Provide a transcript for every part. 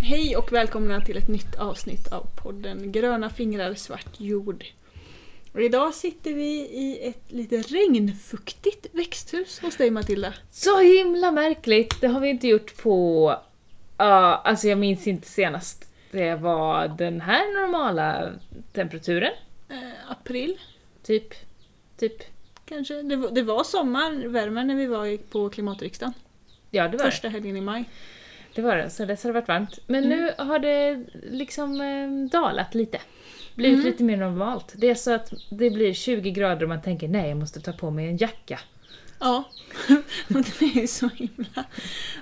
Hej och välkomna till ett nytt avsnitt av podden Gröna fingrar svart jord. Och idag sitter vi i ett lite regnfuktigt växthus hos dig Matilda. Så himla märkligt! Det har vi inte gjort på... Uh, alltså jag minns inte senast det var den här normala temperaturen. Eh, april Typ. Typ. kanske. Det var, det var sommarvärme när vi var på klimatriksdagen. Ja, det var. Första helgen i maj. Det var det, så dess har det varit varmt. Men nu har det liksom eh, dalat lite. Blivit lite mer normalt. Det är så att det blir 20 grader och man tänker nej, jag måste ta på mig en jacka. Ja, det är ju så himla...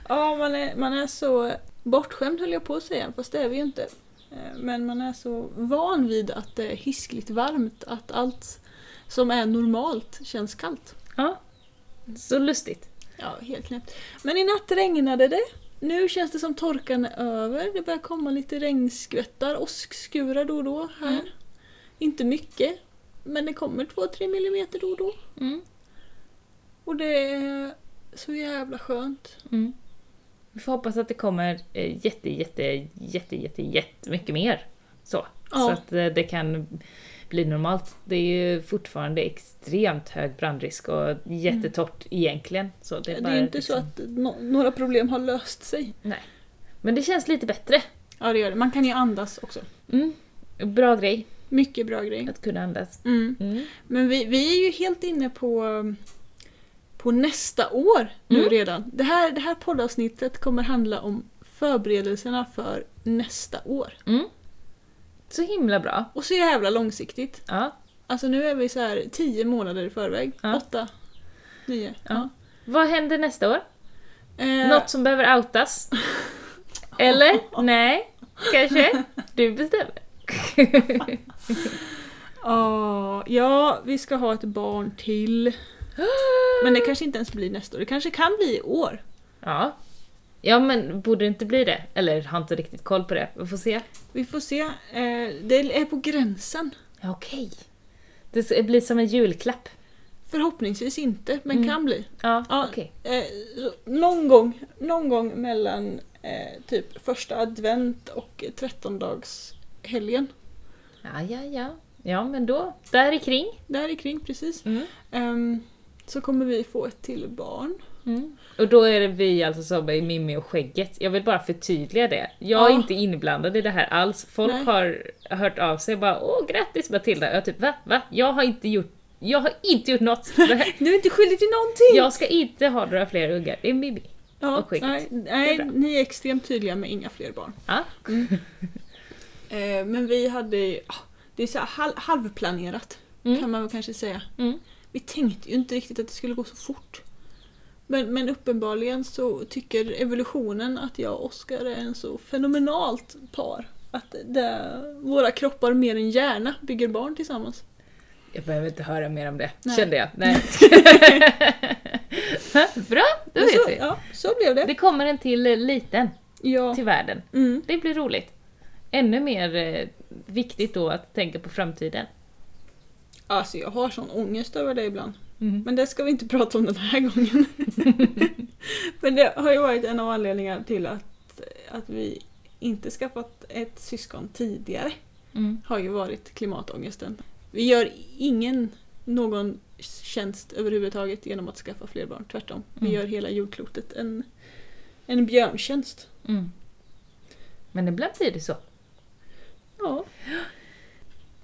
Ja, man är, man är så bortskämd höll jag på att säga, fast det är vi ju inte. Eh, Men man är så van vid att det är hiskligt varmt, att allt som är normalt känns kallt. Ja, så lustigt. Ja, helt knäppt. Men i natt regnade det. Nu känns det som torkan är över. Det börjar komma lite regnskvättar, åskskurar då och då här. Mm. Inte mycket, men det kommer 2-3 millimeter då och då. Mm. Och det är så jävla skönt. Mm. Vi får hoppas att det kommer eh, jätte, jätte, jätte, jätte, jättemycket mer. Så, Ja. så att eh, det kan bli normalt. Det är ju fortfarande extremt hög brandrisk och jättetorrt egentligen. Så det Det är, är, bara ju inte liksom- så att no- några problem har löst sig. Nej. Men det känns lite bättre. Ja, det gör det. Man kan ju andas också. Mm. Bra grej Mycket bra grej. att kunna andas. Mm. Mm. Men vi, vi är ju helt inne på, på nästa år nu Mm. redan. Det här, det här poddavsnittet kommer handla om förberedelserna för nästa år. Så himla bra. Och så jävla långsiktigt. Ja. Alltså nu är vi så här tio månader i förväg. Ja. Åtta, nio. Ja. Vad händer nästa år? Eh, Något som behöver outas? Eller? Nej? Kanske? Du bestämmer. ja, ja, vi ska ha ett barn till. Men det kanske inte ens blir nästa år. Det kanske kan bli i år. Ja. Ja men borde det inte bli det? Eller har inte riktigt koll på det. Vi får se. Vi får se. Eh, det är på gränsen. Ja, Okej. Det blir som en julklapp. Förhoppningsvis inte, men Mm. kan bli. Ja, Ja, okej. Eh, så någon, gång, någon gång mellan eh, typ första advent och trettondagshelgen. Ja, ja, ja. Ja, men då, där i kring. Där i kring precis. Mm. Ehm, så kommer vi få ett till barn. Mm. Och då är det vi alltså som är Mimmi och skägget. Jag vill bara förtydliga det. Jag är Ja. inte inblandad i det här alls. Folk Nej. har hört av sig och bara åh grattis Matilda. Jag typ va? Va? Jag har inte gjort, jag har inte gjort något. Du är inte skyldig till någonting! jag ska inte ha några fler ungar. Det är Mimmi. ja, och skägget. nej, nej är ni är extremt tydliga med inga fler barn. Ja. Eh, men vi hade ah, det är så halv, halvplanerat Mm. kan man väl kanske säga. Mm. Vi tänkte ju inte riktigt att det skulle gå så fort. Men, men uppenbarligen så tycker evolutionen att jag och Oskar är en så fenomenalt par. Att det, våra kroppar mer än gärna bygger barn tillsammans. Jag behöver inte höra mer om det, Nej. kände jag. Nej. Bra, då vet så, vi. ja, så blev det. Det kommer en till eh, liten Ja. till världen. Mm. Det blir roligt. Ännu mer eh, viktigt då att tänka på framtiden. Alltså jag har sån ångest över det ibland. Mm. Men det ska vi inte prata om den här gången. Men det har ju varit en av anledningarna till att, att vi inte skaffat ett syskon tidigare. Mm. Har ju varit klimatångesten. Vi gör ingen någon tjänst överhuvudtaget genom att skaffa fler barn. Tvärtom. Vi Mm. gör hela jordklotet en, en björntjänst. Mm. Men ibland blir det så. Ja.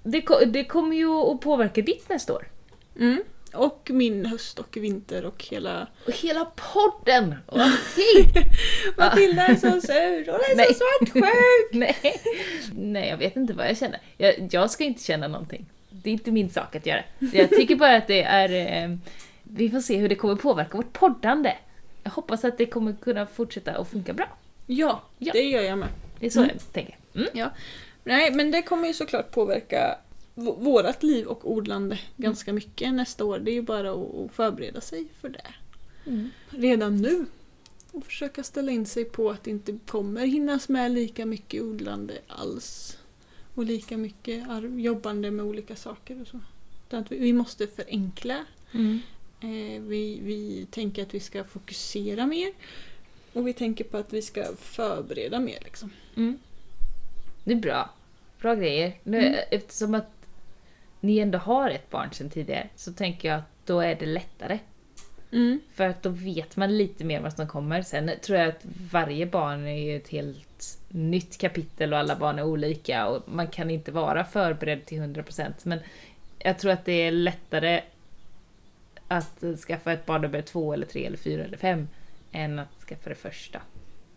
Det, det kommer ju att påverka ditt nästa år. Mm. Och min höst och vinter och hela... Och hela podden! Och allting! Matilda är så sur, hon är Nej. så svartsjuk! Nej. Nej, jag vet inte vad jag känner. Jag, jag ska inte känna någonting. Det är inte min sak att göra. Jag tycker bara att det är... Eh, vi får se hur det kommer påverka vårt poddande. Jag hoppas att det kommer kunna fortsätta att funka bra. Ja, Ja. det gör jag med. Det är så Mm. jag tänker. Mm. Nej, men det kommer ju såklart påverka vårat liv och odlande ganska mycket nästa år. Det är ju bara att, förbereda sig för det. Mm. Redan nu. Och försöka ställa in sig på att det inte kommer hinnas med lika mycket odlande alls. Och lika mycket jobbande med olika saker och så. Utan att vi, vi måste förenkla. Mm. Eh, vi, vi tänker att vi ska fokusera mer. Och vi tänker på att vi ska förbereda mer liksom. Mm. Det är bra. Bra grejer. Nu, Mm. Eftersom att ni ändå har ett barn sedan tidigare så tänker jag att då är det lättare. Mm. För att då vet man lite mer vad som kommer. Sen tror jag att varje barn är ju ett helt nytt kapitel och alla barn är olika och man kan inte vara förberedd till 100% men jag tror att det är lättare att skaffa ett barn nummer två eller tre eller fyra eller fem än att skaffa det första.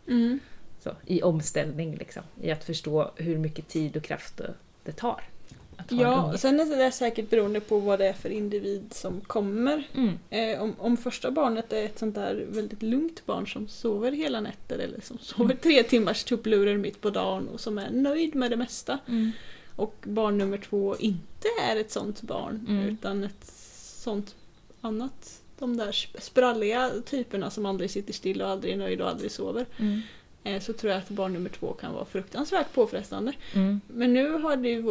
Mm. Så, I omställning liksom. I att förstå hur mycket tid och kraft det- det tar. Ja, sen är det säkert beroende på vad det är för individ som kommer. Mm. Eh, om, om första barnet är ett sånt där väldigt lugnt barn som sover hela nätter eller som sover tre timmars tupplurar mitt på dagen och som är nöjd med det mesta. Mm. Och barn nummer två inte är ett sånt barn Mm. utan ett sånt annat. De där sp- spralliga typerna som aldrig sitter still och aldrig är nöjd och aldrig sover. Mm. Eh, så tror jag att barn nummer två kan vara fruktansvärt påfrestande. Mm. Men nu har det ju,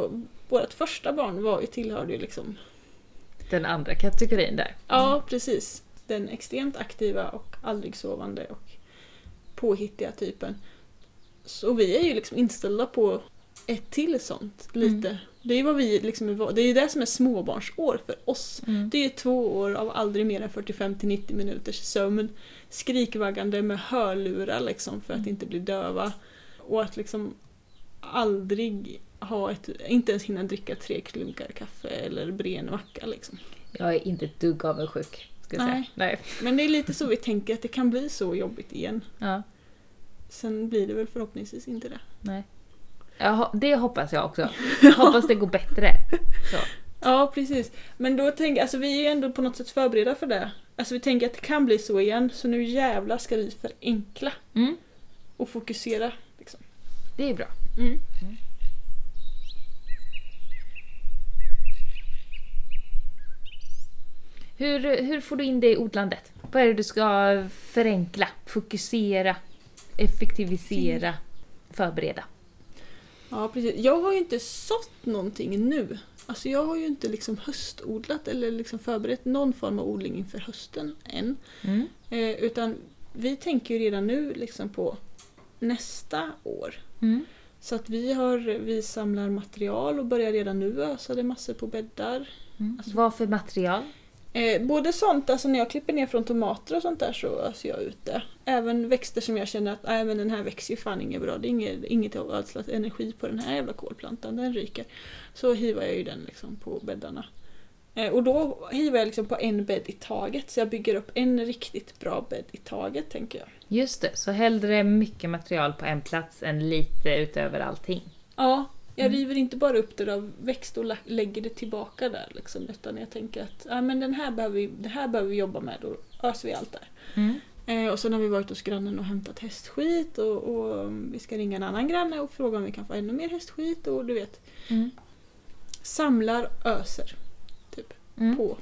vårt första barn var ju, tillhörde ju liksom Den andra kategorin där. Ja, precis. Den extremt aktiva och aldrig sovande och påhittiga typen. Så vi är ju liksom inställda på ett till sånt, lite. Det är ju vad vi liksom det är ju det som är småbarnsår för oss. Mm. Det är ju två år av aldrig mer än 45-90 minuters sömn. Skrikvaggande med hörlurar liksom för att Mm. inte bli döva. Och att liksom aldrig ha ett, inte ens hinna dricka tre klunkar kaffe eller bre en macka liksom. Jag är inte ett dugg avundsjuk. Ska jag säga. Nej. Nej. Men det är lite så vi tänker att det kan bli så jobbigt igen. Ja. Sen blir det väl förhoppningsvis inte det. Nej. Ja, det hoppas jag också. Hoppas det går bättre. Så. Ja, precis. Men då tänker alltså vi är ju ändå på något sätt förberedda för det. Alltså vi tänker att det kan bli så igen, så nu jävlar ska vi förenkla Mm. och fokusera. Liksom. Det är bra. Mm. Hur, hur får du in det i odlandet? Vad är det du ska förenkla, fokusera, effektivisera, förbereda? Ja, precis. Jag har ju inte sått någonting nu. Alltså jag har ju inte liksom höstodlat eller liksom förberett någon form av odling inför hösten än. Mm. Eh, utan vi tänker ju redan nu liksom på nästa år. Mm. Så att vi, har, vi samlar material och börjar redan nu ösa det massor på bäddar. Mm. Alltså- Vad för material? Eh, både sånt, alltså när jag klipper ner från tomater och sånt där så öser jag ut det. Även växter som jag känner att nej, men den här växer ju fan inget bra, det är inget, inget ödsla energi på den här jävla kolplantan, den ryker. Så hivar jag ju den liksom på bäddarna. Eh, och då hivar jag liksom på en bädd i taget, så jag bygger upp en riktigt bra bädd i taget tänker jag. Just det, så hellre mycket material på en plats än lite utöver allting. Ja, jag Mm. river inte bara upp det av växt och lä- lägger det tillbaka där liksom, utan jag tänker att ja, men den här behöver vi, det här behöver vi jobba med, då öser vi allt där. Mm. Eh, och sen har vi varit hos grannen och hämtat hästskit och, och um, vi ska ringa en annan granne och fråga om vi kan få ännu mer hästskit och du vet. Mm. Samlar, öser. Typ. Mm. På.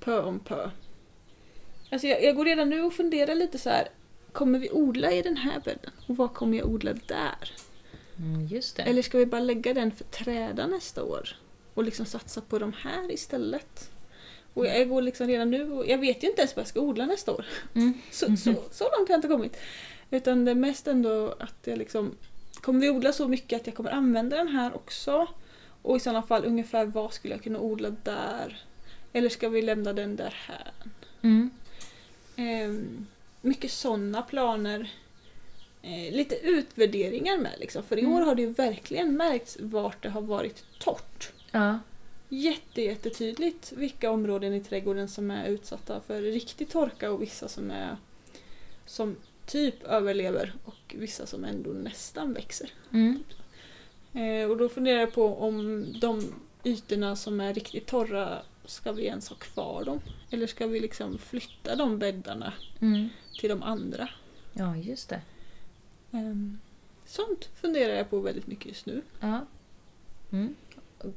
Pö om pö. Alltså jag, jag går redan nu och funderar lite så här. Kommer vi odla i den här bädden? Och vad kommer jag odla där? Mm, just det. Eller ska vi bara lägga den för träda nästa år? Och liksom satsa på de här istället? Och jag går liksom redan nu och jag vet ju inte ens vad jag ska odla nästa år. Mm. Så, så, så långt har jag inte kommit. Utan det är mest ändå att jag liksom kommer vi odla så mycket att jag kommer använda den här också? Och i sådana fall ungefär vad skulle jag kunna odla där? Eller ska vi lämna den där här? Mm. Ehm, mycket sådana planer. Eh, lite utvärderingar med liksom. För i Mm. år har det ju verkligen märkts vart det har varit torrt. Ja. Jätte, jättetydligt vilka områden i trädgården som är utsatta för riktig torka och vissa som är som typ överlever och vissa som ändå nästan växer. Mm. Eh, och då funderar jag på om de ytorna som är riktigt torra, ska vi ens ha kvar dem? Eller ska vi liksom flytta de bäddarna Mm. till de andra? Ja, just det. Ehm, sånt funderar jag på väldigt mycket just nu. Ja. Mm.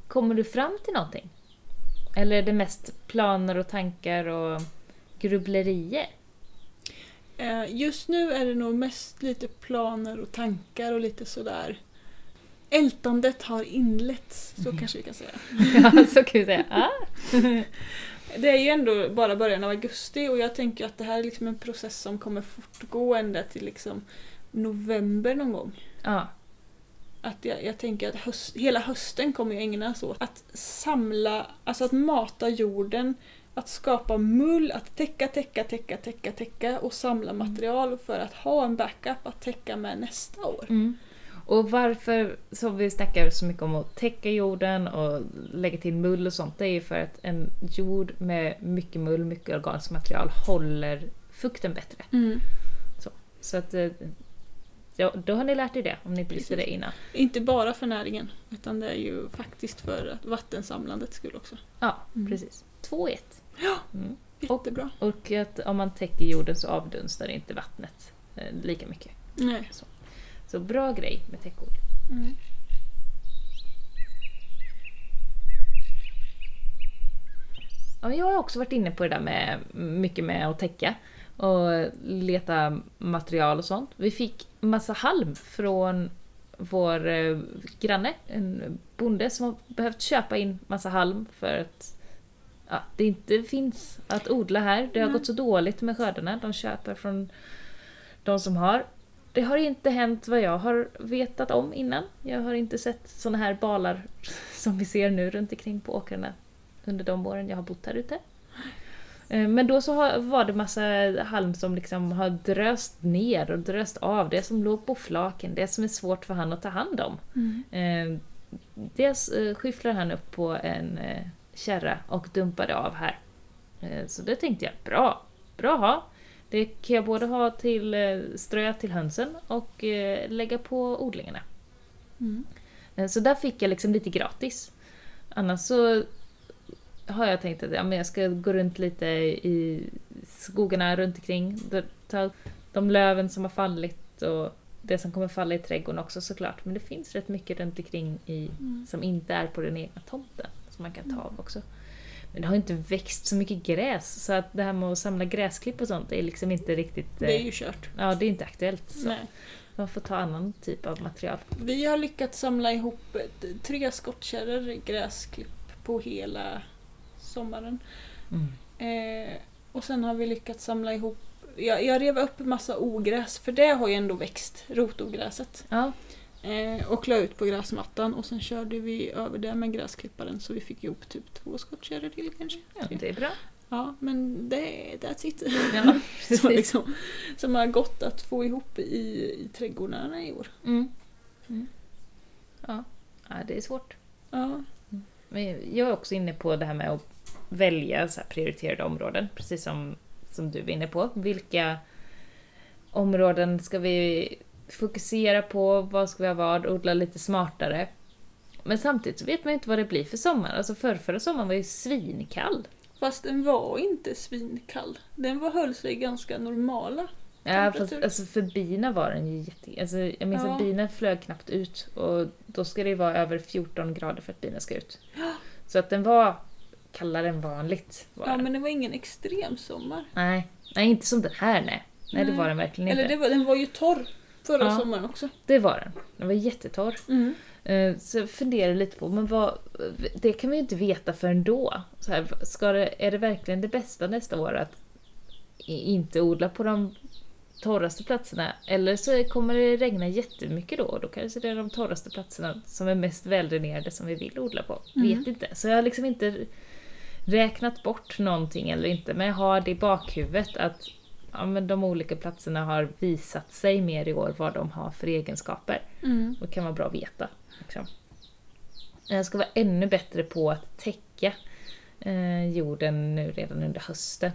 Kommer du fram till någonting? Eller är det mest planer och tankar och grubblerier? Eh, just nu är det nog mest lite planer och tankar och lite sådär. ältandet har inletts, så Mm. kanske vi kan säga. Ja, så kan vi säga. Ah. Det är ju ändå bara början av augusti och jag tänker att det här är liksom en process som kommer fortgå ända till liksom november någon gång. Ja. Att jag, jag tänker att höst, hela hösten kommer ju ägnas åt att samla, alltså att mata jorden, att skapa mull, att täcka, täcka, täcka, täcka, täcka och samla material för att ha en backup att täcka med nästa år. Mm. Och varför, som vi snackar så mycket om att täcka jorden och lägga till mull och sånt, det är ju för att en jord med mycket mull, mycket organiskt material håller fukten bättre. Mm. Så att, eh, ja, då har ni lärt er det, om ni inte visste det innan. Inte bara för näringen, utan det är ju faktiskt för att vattensamlandets skull också. Ja, Mm. precis. Två i ett. Mm. Jättebra. Och att om man täcker jorden så avdunstar inte vattnet eh, lika mycket. Nej. Så bra grej med täckord. Mm. Ja, jag har också varit inne på det där med mycket med att täcka och leta material och sånt. Vi fick massa halm från vår eh, granne, en bonde som har behövt köpa in massa halm för att ja, det inte finns att odla här. Det har Nej. gått så dåligt med skördarna. De köper från de som har. Det har inte hänt vad jag har vetat om innan. Jag har inte sett såna här balar som vi ser nu runt omkring på åkrarna under de åren jag har bott här ute. Eh, Men då så var det massa halm som liksom har dröst ner och dröst av. Det som låg på flaken, det som är svårt för han att ta hand om. Mm. Eh, Dels eh, skyfflar han upp på en kärra och dumpade av här. Så det tänkte jag, bra, bra ha. Det kan jag både ha till strö till hönsen och lägga på odlingarna. Mm. Så där fick jag liksom lite gratis. Annars så har jag tänkt att ja, men jag ska gå runt lite i skogarna runt omkring. Ta de löven som har fallit och det som kommer falla i trädgården också såklart. Men det finns rätt mycket runt omkring i, Mm. som inte är på den egna tomten som man kan ta av också. Men det har inte växt så mycket gräs så att det här med att samla gräsklipp och sånt är liksom inte riktigt... Det är eh, ju kört. Ja, det är inte aktuellt. Så Nej. man får ta annan typ av material. Vi har lyckats samla ihop tre skottkärror gräsklipp på hela sommaren. Eh, och sen har vi lyckats samla ihop jag, jag rev upp massa ogräs, för det har ju ändå växt, rotogräset. Ja, Eh, och la ut på gräsmattan och sen körde vi över det med gräsklipparen så vi fick ihop typ två skottkärror till kanske. ja det är bra. Ja, men det, that's it. Ja, som, liksom, som har gått att få ihop i, i trädgårdarna i år. Mm. Mm. Ja. ja, det är svårt. Ja. Men jag är också inne på det här med att välja så prioriterade områden, precis som, som du är inne på. Vilka områden ska vi fokusera på? Vad ska vi ha vad? Odla lite smartare. Men samtidigt så vet man ju inte vad det blir för sommar. Alltså förr, förra sommaren var ju svinkall. Fast den var inte svinkall. Den var, höll sig ganska normala. Ja, fast alltså för bina var den ju jätte... Alltså, jag minns Ja. att bina flög knappt ut och då ska det ju vara över 14 grader för att bina ska ut. Så att den var kallare än vanligt. Var Ja, den. men det var ingen extrem sommar. Nej. nej, inte som den här nej. Nej, det var den verkligen Eller inte. det var, den var ju torr förra Ja. sommaren också. Det var den. Den var jättetorr. Eh, Så jag funderar lite på, men vad, det kan vi ju inte veta förrän då. Så här, ska det, är det verkligen det bästa nästa år att inte odla på de torraste platserna? Eller så kommer det regna jättemycket då och då kanske det är de torraste platserna som är mest väldränerade som vi vill odla på. Mm. Vet inte. Så jag har liksom inte räknat bort någonting eller inte, men jag har det i bakhuvudet att ja, men de olika platserna har visat sig mer i år vad de har för egenskaper. Mm. Och det kan vara bra att veta. Liksom. Jag ska vara ännu bättre på att täcka eh, jorden nu redan under hösten.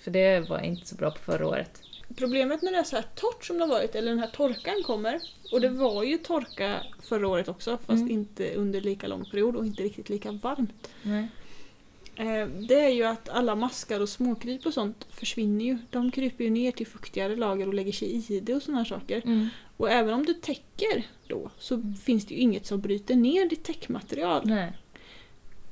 För det var jag inte så bra på förra året. Problemet när det är så här torrt som det har varit, eller den här torkan kommer, och det var ju torka förra året också fast Mm. inte under lika lång period och inte riktigt lika varmt. Nej. Eh, Det är ju att alla maskar och småkryp och sånt försvinner ju. De kryper ju ner till fuktigare lager och lägger sig i det och sådana saker. Mm. Och även om du täcker då så finns det ju inget som bryter ner ditt täckmaterial. Nej.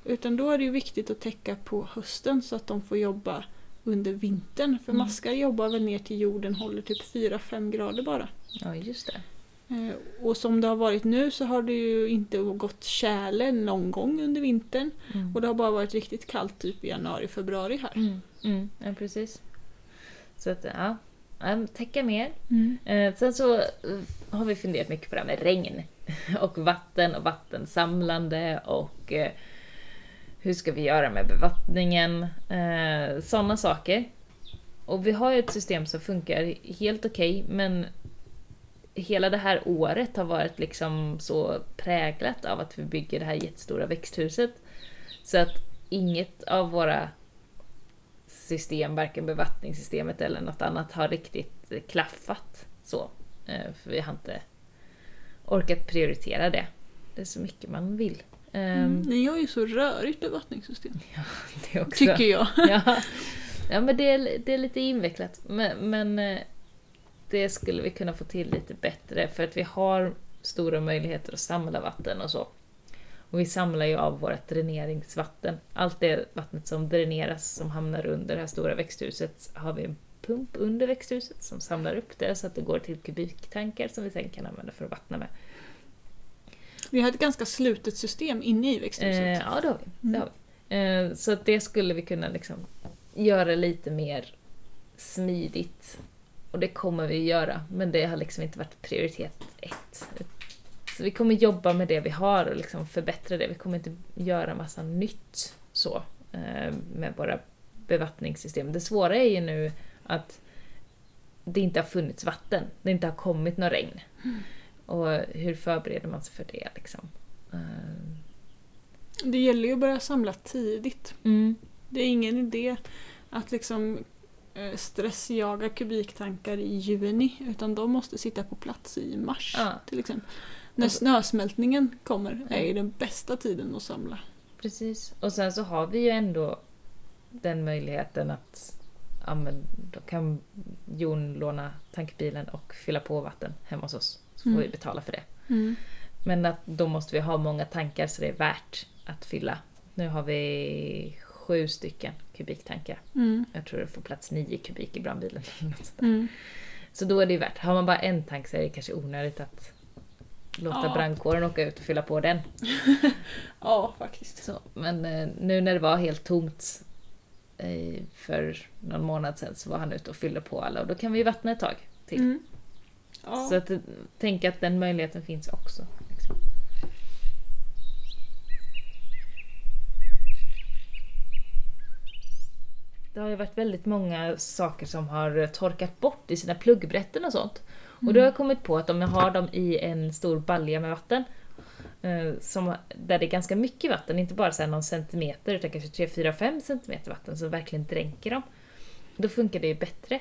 Utan då är det ju viktigt att täcka på hösten så att de får jobba under vintern. För Mm. maskar jobbar väl ner till jorden, håller typ 4-5 grader bara. Ja, just det. Eh, Och som det har varit nu så har det ju inte gått tjäle någon gång under vintern. Mm. Och det har bara varit riktigt kallt typ i januari, februari här. Mm. Mm. Ja, precis. Så att, ja. Täcka mer. Mm. Eh, sen så eh, har vi funderat mycket på det här med regn och vatten och vattensamlande och eh, hur ska vi göra med bevattningen? Eh, Sådana saker. Och vi har ju ett system som funkar helt okej, men hela det här året har varit liksom så präglat av att vi bygger det här jättestora växthuset. Så att inget av våra system, varken bevattningssystemet eller något annat, har riktigt klaffat så. Eh, För vi har inte orkat prioritera det. Det är så mycket man vill. Mm. Ehm, Ni har ju så rörigt bevattningssystem. Det också. Tycker jag. Ja, ja men det är, det är lite invecklat. Men, men eh, det skulle vi kunna få till lite bättre för att vi har stora möjligheter att samla vatten och så. Och vi samlar ju av vårt dräneringsvatten. Allt det vattnet som dräneras som hamnar under det här stora växthuset har vi en pump under växthuset som samlar upp det så att det går till kubiktankar som vi sen kan använda för att vattna med. Vi har ett ganska slutet system inne i växthuset. Eh, ja, det har vi. Det Mm. har vi. Eh, så att det skulle vi kunna liksom göra lite mer smidigt. Och det kommer vi göra, men det har liksom inte varit prioritet ett. Så vi kommer jobba med det vi har och liksom förbättra det. Vi kommer inte göra massa nytt så eh, med våra bevattningssystem. Det svåra är ju nu att det inte har funnits vatten. Det inte har kommit något regn. Och hur förbereder man sig för det liksom? Eh, Det gäller ju att börja samla tidigt. Mm. Det är ingen idé att liksom stressjaga kubiktankar i juni utan de måste sitta på plats i mars Ja. till exempel. När Och så- snösmältningen kommer är ju den bästa tiden att samla. Precis. Och sen så har vi ju ändå den möjligheten att ja, men då kan Jon låna tankbilen och fylla på vatten hemma hos oss. Så får Mm. vi betala för det. Mm. Men att då måste vi ha många tankar så det är värt att fylla. Nu har vi sju stycken kubiktankar. Mm. Jag tror det får plats nio kubik i brandbilen. Mm. Så då är det ju värt. Har man bara en tank så är det kanske onödigt att låta Ja. brandkåren åka ut och fylla på den. Ja, faktiskt. Så, men eh, nu när det var helt tomt eh, för någon månad sedan så var han ute och fyllde på alla och då kan vi vattna ett tag till. Mm. Ja. Så att, eh, tänk att den möjligheten finns också. Liksom. Det har ju varit väldigt många saker som har torkat bort i sina pluggbrätten och sånt. Och då har jag kommit på att om jag har dem i en stor balja med vatten, eh, som, där det är ganska mycket vatten, inte bara så någon centimeter utan kanske 3, 4, 5 centimeter vatten som verkligen dränker dem. Då funkar det ju bättre.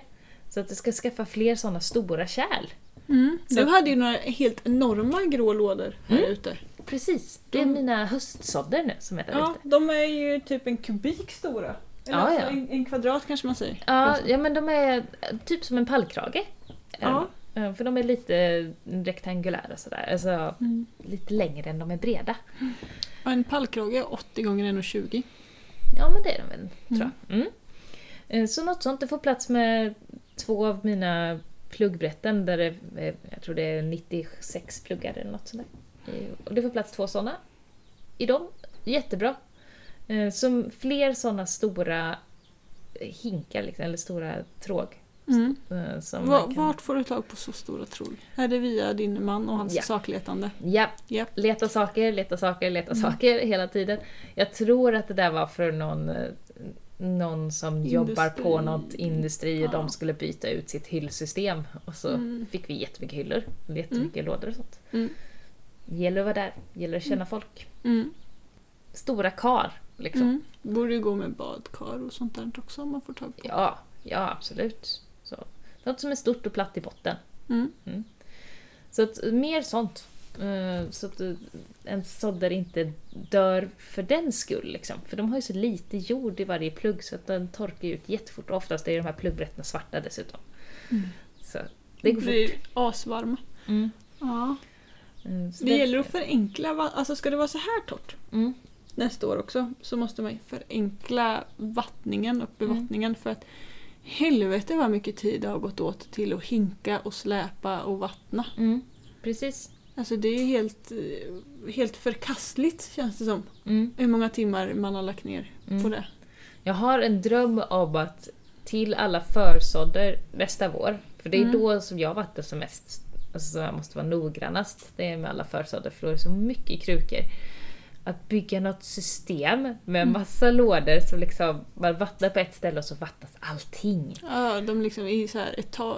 Så att jag ska skaffa fler sådana stora kärl. Mm. Så Du hade ju några helt enorma grå lådor här Mm. ute. Precis, det är De- mina höstsådder nu som är där Ja, ute. de är ju typ en kubik stora. Eller Ja, alltså ja. En, en kvadrat kanske man säger. Ja, Alltså. ja, men de är eh, typ som en pallkrage. Ja. Eh, För de är lite rektangulära sådär, alltså Mm. lite längre än de är breda. Och en pallkrage är 80 gånger 1,20. Ja, men det är de väl, tror jag. Mm. Eh, Så något sånt, det får plats med två av mina pluggbrätten där det är, jag tror det är 96 pluggar eller något sånt där. Eh, Och det får plats två sådana i dem. Jättebra. Eh, Som fler sådana stora hinkar, liksom, eller stora tråg. Mm. eh, Som Va, man kan... Vart får du tag på så stora tråg? Är det via din man och hans Ja. sakletande? Ja, Ja. leta saker, leta saker, leta Mm. saker hela tiden. Jag tror att det där var för någon, eh, någon som jobbar på Industri. något industri och Ja. de skulle byta ut sitt hyllsystem. Och så Mm. fick vi jättemycket hyllor, jättemycket lådor och sånt. Mm. Gäller att vara där, gäller att känna folk. Mm. Stora kar, liksom. Mm. Borde ju gå med badkar och sånt där också om man får tag på. Ja, ja absolut. Så. Något som är stort och platt i botten. Mm. Så att, mer sånt. Eh, Så att eh, en sådder inte dör för den skull. Liksom. För de har ju så lite jord i varje plugg så att den torkar ut jättefort. Och oftast är de här pluggbrätten svarta dessutom. Mm. Så det går fort. blir asvarma. Mm. Ja. Eh, så Det gäller att förenkla, alltså ska det vara så här torrt Mm. Nästa år också så måste man förenkla vattningen och bevattningen för att helvete vad mycket tid det har gått åt till att hinka och släpa och vattna. Mm. Precis. Alltså det är helt, helt förkastligt känns det som. Mm. Hur många timmar man har lagt ner Mm. på det. Jag har en dröm om att till alla försådder nästa vår, för det är Mm. då som jag vattnar som mest, alltså som jag måste vara noggrannast, det är med alla försådder för då är det så mycket krukor. Att bygga något system med Mm. massa lådor som liksom man vattnar på ett ställe och så vattnas allting. Ja, de liksom i så här eta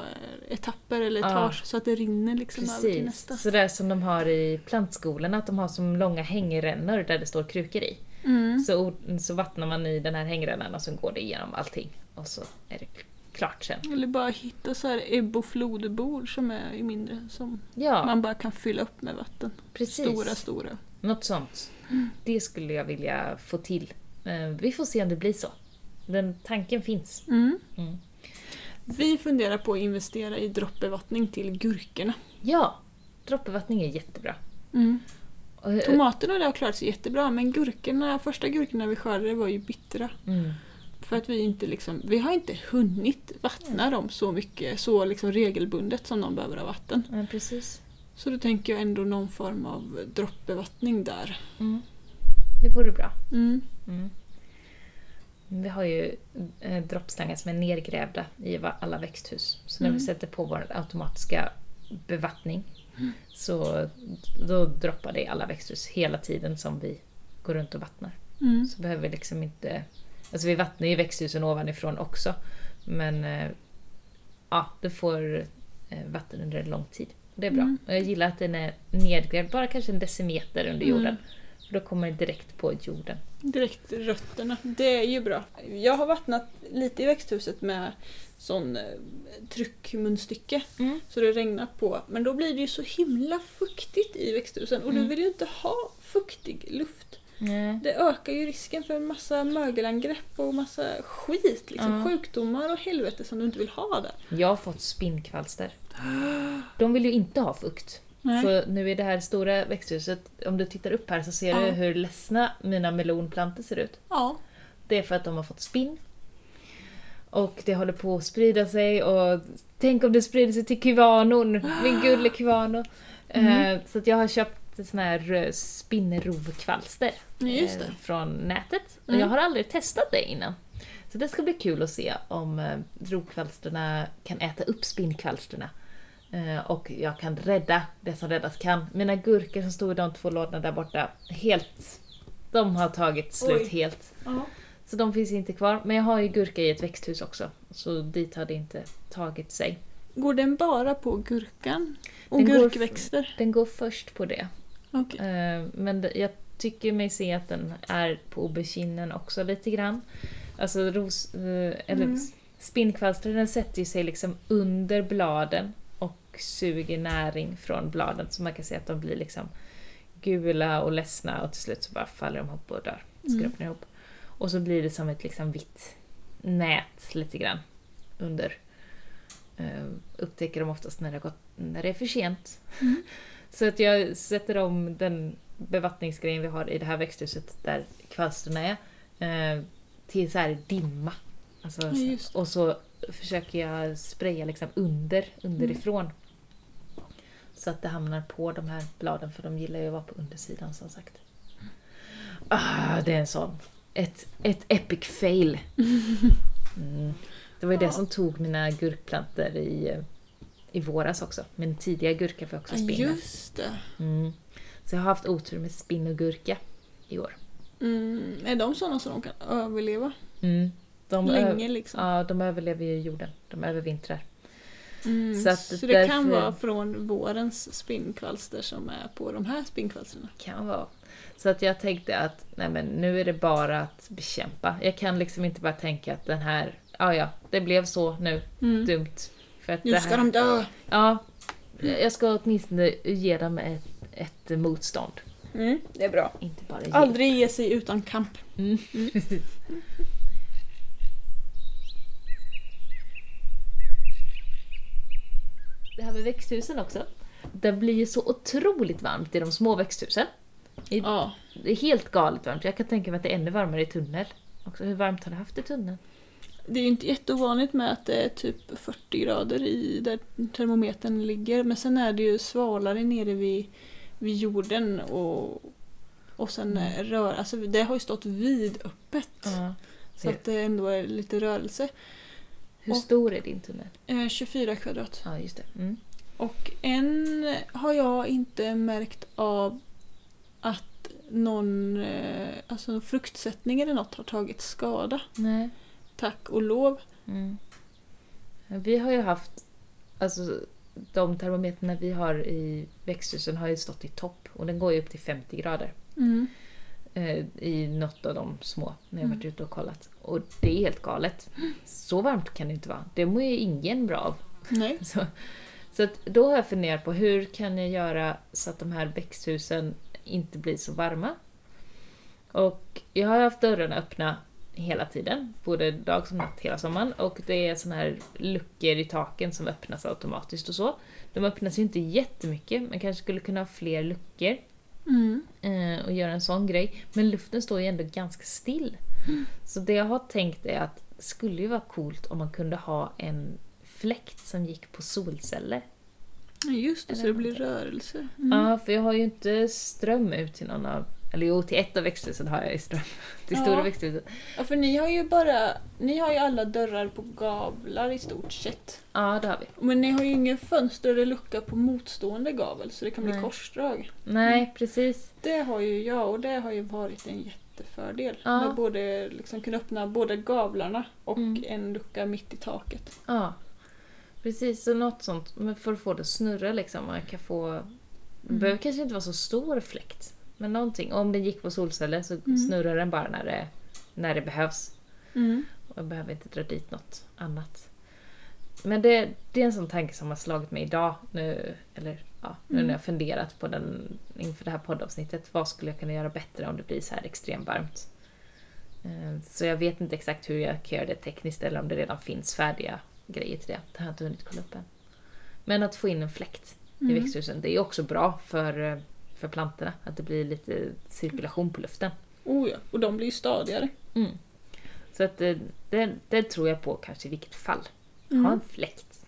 etapper eller Ja. etage så att det rinner liksom över till Precis, nästa. sådär som de har i plantskolorna, att de har som långa hängrännor där det står krukor i. Mm. Så, så vattnar man i den här hängrännan och så går det igenom allting. Och så är det klart sen. Eller bara hitta så här ebb och flodbord som är mindre som Ja, man bara kan fylla upp med vatten. precis. Stora, stora. Något sånt. Det skulle jag vilja få till. Eh, Vi får se om det blir så. Den tanken finns. Mm. Mm. Vi funderar på att investera i droppbevattning till gurkorna. Ja, droppbevattning är jättebra. Mm. Eh, Tomaterna har klarat sig jättebra men gurkorna, första gurkorna vi skördade var ju bittra. Mm. För att vi inte liksom, vi har inte hunnit vattna dem så mycket, så liksom regelbundet som de behöver ha vatten. Ja, precis. Så då tänker jag ändå någon form av droppbevattning där. Mm. Det vore bra. Mm. Mm. Vi har ju eh, droppslangar som är nergrävda i alla växthus. Så när Mm. vi sätter på vår automatiska bevattning så då droppar det i alla växthus hela tiden som vi går runt och vattnar. Mm. Så behöver vi liksom inte... Alltså vi vattnar ju växthusen ovanifrån också. Men eh, ja, du får eh, vatten under en lång tid. Det är bra. Mm. Och jag gillar att den är nedgrävd, bara kanske en decimeter under Mm. jorden. För då kommer den direkt på jorden. Direkt rötterna. Det är ju bra. Jag har vattnat lite i växthuset med sån eh, tryckmunstycke. Mm. Så det regnar på. Men då blir det ju så himla fuktigt i växthusen och Mm. du vill ju inte ha fuktig luft. Nej. Det ökar ju risken för en massa mögelangrepp och massa skit. Liksom. Ja. Sjukdomar och helvete som du inte vill ha där. Jag har fått spinnkvalster. De vill ju inte ha fukt. Nej. Så nu i det här stora växthuset, om du tittar upp här så ser Ja. du hur ledsna mina melonplantor ser ut. Ja. Det är för att de har fått spinn. Och det håller på att sprida sig och tänk om det sprider sig till kyvanon, min gulle kyvano. Mm. Eh, så jag har köpt sån här eh, spinnrovkvalster Just eh, det. från nätet. Och Mm. jag har aldrig testat det innan. Så det ska bli kul att se om eh, rovkvalsterna kan äta upp spinnkvalsterna. Och jag kan rädda det som räddas kan. Mina gurkor som stod i de två lådorna där borta, helt... De har tagit slut Oj. helt. Ja. Så de finns inte kvar. Men jag har ju gurka i ett växthus också. Så dit har det inte tagit sig. Går den bara på gurkan? Och Den går- gurkväxter? Den går först på det. Okej. Eh, Men jag tycker mig se att den är på auberginen också lite grann. Alltså ros, eh, eller Mm. spinnkvalstret den sätter sig liksom under bladen och suger näring från bladen. Så man kan se att de blir liksom gula och ledsna och till slut så bara faller de ihop och dör. Mm. Skrumpnar ihop. Och så blir det som ett liksom vitt nät lite grann under. Uh, upptäcker de oftast när det, gått, när det är för sent. Mm. Så att jag sätter om den bevattningsgrejen vi har i det här växthuset där kvalstren är eh, till så här dimma. Alltså, Ja, och så försöker jag spraya liksom under, underifrån. Så att det hamnar på de här bladen för de gillar ju att vara på undersidan som sagt. Ah, det är en sån. Ett, ett epic fail. Mm. Det var ju det som tog mina gurkplantor i, eh, i våras också. Min tidiga gurka får också Ja, spinna. Just det. Mm. Så jag har haft otur med spinn och gurka i år. Mm. Är de sådana som de kan överleva Mm. De, länge liksom? ja, de överlever ju jorden. De övervintrar. Mm. så Så, det därför- kan vara från vårens spinnkvalster som är på de här spinnkvalsterna? Kan vara. Så att jag tänkte att nej men, nu är det bara att bekämpa. Jag kan liksom inte bara tänka att den här, ja ja, det blev så nu, Mm. dumt. För att Nu det ska här, de dö! Ja, jag ska åtminstone ge dem ett, ett motstånd. Mm. Det är bra. Inte bara ge. Aldrig ge sig utan kamp. Mm. Det här med växthusen också. Det blir ju så otroligt varmt i de små växthusen. I- Ja. Det är helt galet varmt. Jag kan tänka mig att det är ännu varmare i tunnel. Också, hur varmt har du haft i tunneln? Det är ju inte jätteovanligt med att det är typ 40 grader i där termometern ligger. Men sen är det ju svalare nere vid, vid jorden och, och sen Mm. rör, alltså det har ju stått vidöppet. Ja. Så att det ändå är lite rörelse. Hur Och- stor är din tunnel? Eh, 24 kvadrat. Ja, just det. Mm. Och än har jag inte märkt av att någon eh, alltså fruktsättning eller något har tagit skada. Nej. Tack och lov. Mm. Vi har ju haft, alltså de termometrarna vi har i växthusen har ju stått i topp och den går ju upp till 50 grader. Mm. eh, i något av de små när jag Mm. varit ute och kollat. Och det är helt galet. Så varmt kan det inte vara. Det mår ju ingen bra av. Nej. Så, så då har jag funderat på hur kan jag göra så att de här växthusen inte blir så varma. Och jag har haft dörrarna öppna hela tiden, både dag som natt hela sommaren. Och det är såna här luckor i taken som öppnas automatiskt och så. De öppnas ju inte jättemycket, man kanske skulle kunna ha fler luckor Mm. eh, och göra en sån grej. Men luften står ju ändå ganska still. Så det jag har tänkt är att det skulle ju vara coolt om man kunde ha en fläkt som gick på solceller. Just det, så Eller det blir rörelse. Mm. Ja, för jag har ju inte ström ut till någon av... Eller jo, till ett av växthusen har jag ju ström. Till Ja. stora växthuset. Ja, för ni har ju bara, ni har ju alla dörrar på gavlar i stort sett. Ja, det har vi. Men ni har ju ingen fönster eller lucka på motstående gavel så det kan bli Nej. korsdrag. Nej, precis. Det har ju jag och det har ju varit en jättefördel. Ja. Med både liksom kunna öppna både gavlarna och Mm. en lucka mitt i taket. Ja. Precis, så något sånt. Men för att få det att snurra liksom. Man kan få... Det behöver kanske inte vara så stor fläkt. Men någonting. Om den gick på solceller så Mm. snurrar den bara när det, när det behövs. Mm. Och jag behöver inte dra dit något annat. Men det, det är en sån tanke som har slagit mig idag. Nu, eller ja, nu Mm. när jag funderat på den inför det här poddavsnittet. Vad skulle jag kunna göra bättre om det blir så här extremt varmt? Eh, Så jag vet inte exakt hur jag kan göra det tekniskt eller om det redan finns färdiga grejer till det. Det har jag inte hunnit kolla upp än. Men att få in en fläkt i Mm. växthusen, det är också bra för, eh, för plantorna. Att det blir lite cirkulation på luften. Oh ja, och de blir ju stadigare. Mm. Så att det, det, det tror jag på kanske i vilket fall. Ha Mm. en fläkt.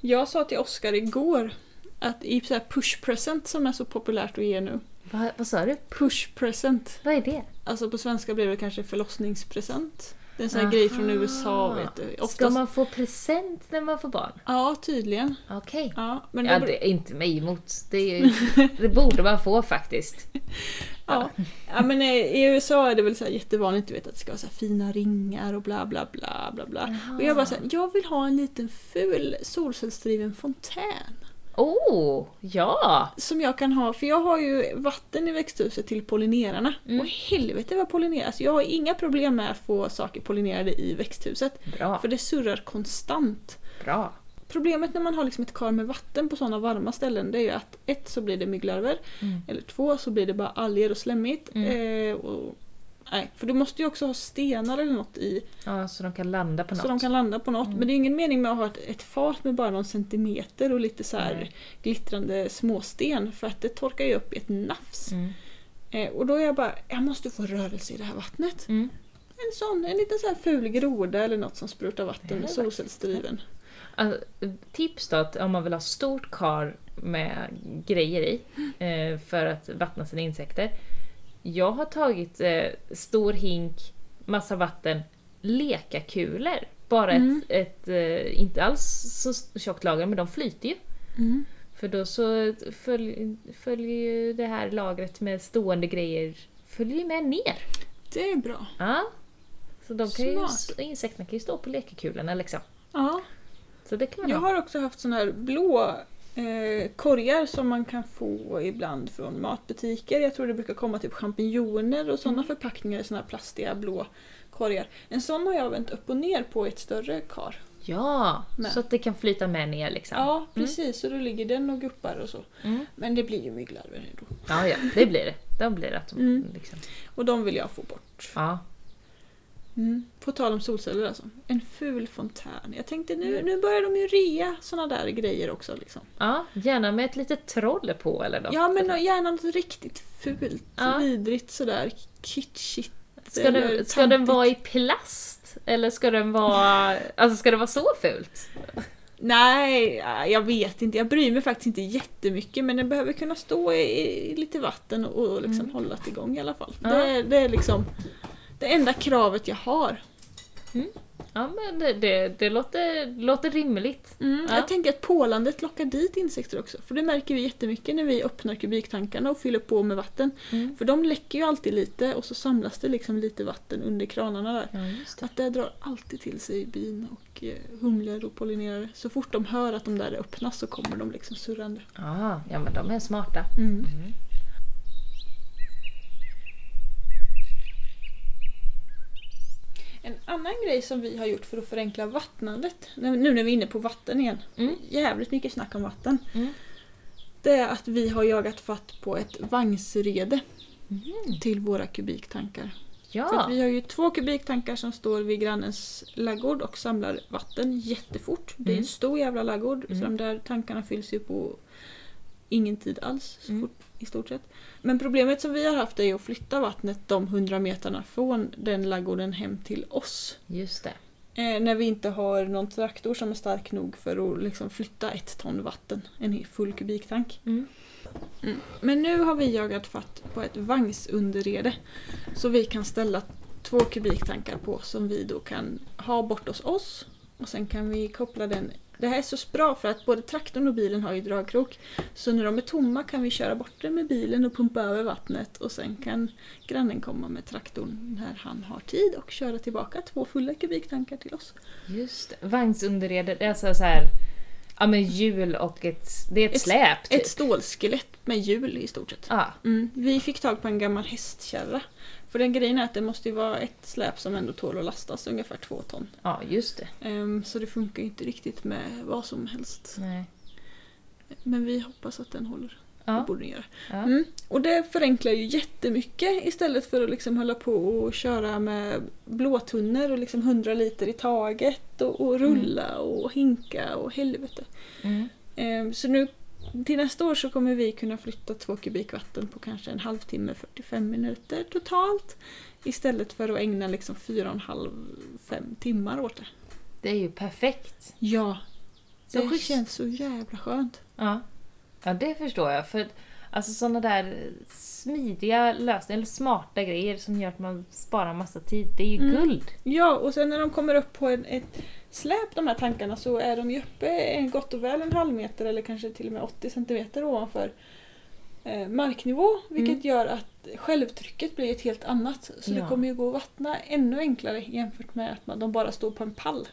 Jag sa till Oskar igår att i så här push present som är så populärt att ge nu. Va, vad sa du? Push present. Vad är det? Alltså på svenska blir det kanske förlossningspresent. Det är en sån här Aha. grej från USA vet du. Ska Oftast... man få present när man får barn? Ja, tydligen. Okej. Ja, men Ja, då- det är inte mig emot. Det, är, ju- det borde man få faktiskt. Ja. ja, men eh, i USA är det väl så här jättevanligt du vet, att det ska vara så fina ringar och bla bla bla bla bla. Och jag bara så här, jag vill ha en liten ful solcellsdriven fontän. Oh, ja! Som jag kan ha, för jag har ju vatten i växthuset till pollinerarna. Mm. Och helvete vad pollineras. Alltså, jag har inga problem med att få saker pollinerade i växthuset. Bra, För det surrar konstant. bra. Problemet när man har liksom ett kar med vatten på sådana varma ställen det är ju att ett så blir det mygglarver. Mm. Eller två så blir det bara alger och slemmigt. Mm. Eh, och, nej, för du måste ju också ha stenar eller något i Ja, så de kan landa på något. så de kan landa på något. Mm. Men det är ingen mening med att ha ett, ett fat med bara någon centimeter och lite så Nej. glittrande småsten för att det torkar ju upp i ett nafs. Mm. Eh, och då är jag bara, jag måste få rörelse i det här vattnet. Mm. En sån, en liten så här ful groda eller något som sprutar vatten med solcellsdriven. Alltså, tips då att om man vill ha stort kar med grejer i eh, för att vattna sina insekter. Jag har tagit eh, stor hink, massa vatten, lekakulor. Bara Mm. ett, ett eh, inte alls så tjockt lager, men de flyter ju. Mm. För då så följ, följer ju det här lagret med stående grejer följer ju med ner. Det är bra. Ja. Så de kan ju, insekterna kan ju stå på lekakulorna liksom. Ja. Så det kan man Jag ha. har också haft såna här blå eh, korgar som man kan få ibland från matbutiker. Jag tror det brukar komma typ champinjoner och sådana förpackningar i såna här plastiga blå korgar. En sån har jag vänt upp och ner på ett större kar. Ja, Med. så att det kan flyta med ner liksom. Ja, precis. Så då ligger den och guppar och så. Mm. Men det blir ju mygglarver då. Ja, ja, det blir det. Då blir det att de, Mm. liksom. Och de vill jag få bort. Ja. Mm. På tal om solceller alltså. En ful fontän. Jag tänkte nu, Mm. nu börjar de ju rea såna där grejer också. Liksom. ja, gärna med ett litet troll på eller något. Ja men gärna något riktigt fult. Ja. Vidrigt sådär kitschigt. Ska, den, ska den vara i plast? Eller ska den vara... Alltså ska det vara så fult? Nej, jag vet inte. Jag bryr mig faktiskt inte jättemycket men den behöver kunna stå i, i lite vatten och, liksom hållas igång i alla fall. Ja. Det, det är liksom det enda kravet jag har. Ja men det, det, det låter, låter rimligt. Mm, Ja. Jag tänker att pålandet lockar dit insekter också. För det märker vi jättemycket när vi öppnar kubiktankarna och fyller på med vatten. Mm. För de läcker ju alltid lite och så samlas det liksom lite vatten under kranarna där. Ja, Så att det drar alltid till sig bin och eh, humlor och pollinerare. Så fort de hör att de där öppnas så kommer de liksom surrande. Ah, ja men de är smarta. Mm. En annan grej som vi har gjort för att förenkla vattnandet, nu när vi är inne på vatten igen, Mm. jävligt mycket snack om vatten. Mm. Det är att vi har jagat fatt på ett vagnsrede till våra kubiktankar. Ja, vi har ju två kubiktankar som står vid grannens laggård och samlar vatten jättefort. Det är en Mm. stor jävla laggård så Mm. de där tankarna fylls ju på ingen tid alls. Mm. fort, I stort sett. Men problemet som vi har haft är att flytta vattnet de 100 meterna från den laggården hem till oss. just det. Eh, när vi inte har någon traktor som är stark nog för att liksom flytta ett ton vatten. En full kubiktank. Mm. Mm. Men nu har vi jagat fatt på ett vagnsunderrede. Så vi kan ställa två kubiktankar på som vi då kan ha bort hos oss. Och sen kan vi koppla den. Det här är så bra för att både traktorn och bilen har ju dragkrok. Så när de är tomma kan vi köra bort det med bilen och pumpa över vattnet. Och sen kan grannen komma med traktorn när han har tid och köra tillbaka två fulla kubiktankar till oss. Just det. Vagnsunderredet, det är alltså så här... Ja men hjul och ett... Det är ett, Ett- släp typ. Ett stålskelett med hjul i stort sett. Ja, Mm. Vi fick tag på en gammal hästkärra. För den grejen är att det måste ju vara ett släp som ändå tål att lastas ungefär två ton. ja, just det. Ehm, så det funkar ju inte riktigt med vad som helst. Nej. Men vi hoppas att den håller. Det Ja, borde den göra. ja. Mm. Och det förenklar ju jättemycket istället för att liksom hålla på och köra med blåtunnor och liksom 100 liter i taget och, och rulla och hinka och helvete. Mm. Ehm, Så nu till nästa år så kommer vi kunna flytta två kubik vatten på kanske en halvtimme, 45 minuter totalt. Istället för att ägna liksom fyra och en halv, fem timmar åt det. Det är ju perfekt. Ja, Så det schysst. känns så jävla skönt. Ja. ja, det förstår jag. För alltså sådana där smidiga lösningar, eller smarta grejer som gör att man sparar massa tid, det är ju Mm. guld. Ja, och sen när de kommer upp på en, ett släp de här tankarna så är de ju uppe gott och väl en halv meter eller kanske till och med 80 centimeter ovanför eh, marknivå. Vilket Mm. gör att självtrycket blir ett helt annat. Så det Ja. kommer ju gå att vattna ännu enklare jämfört med att man, de bara står på en pall.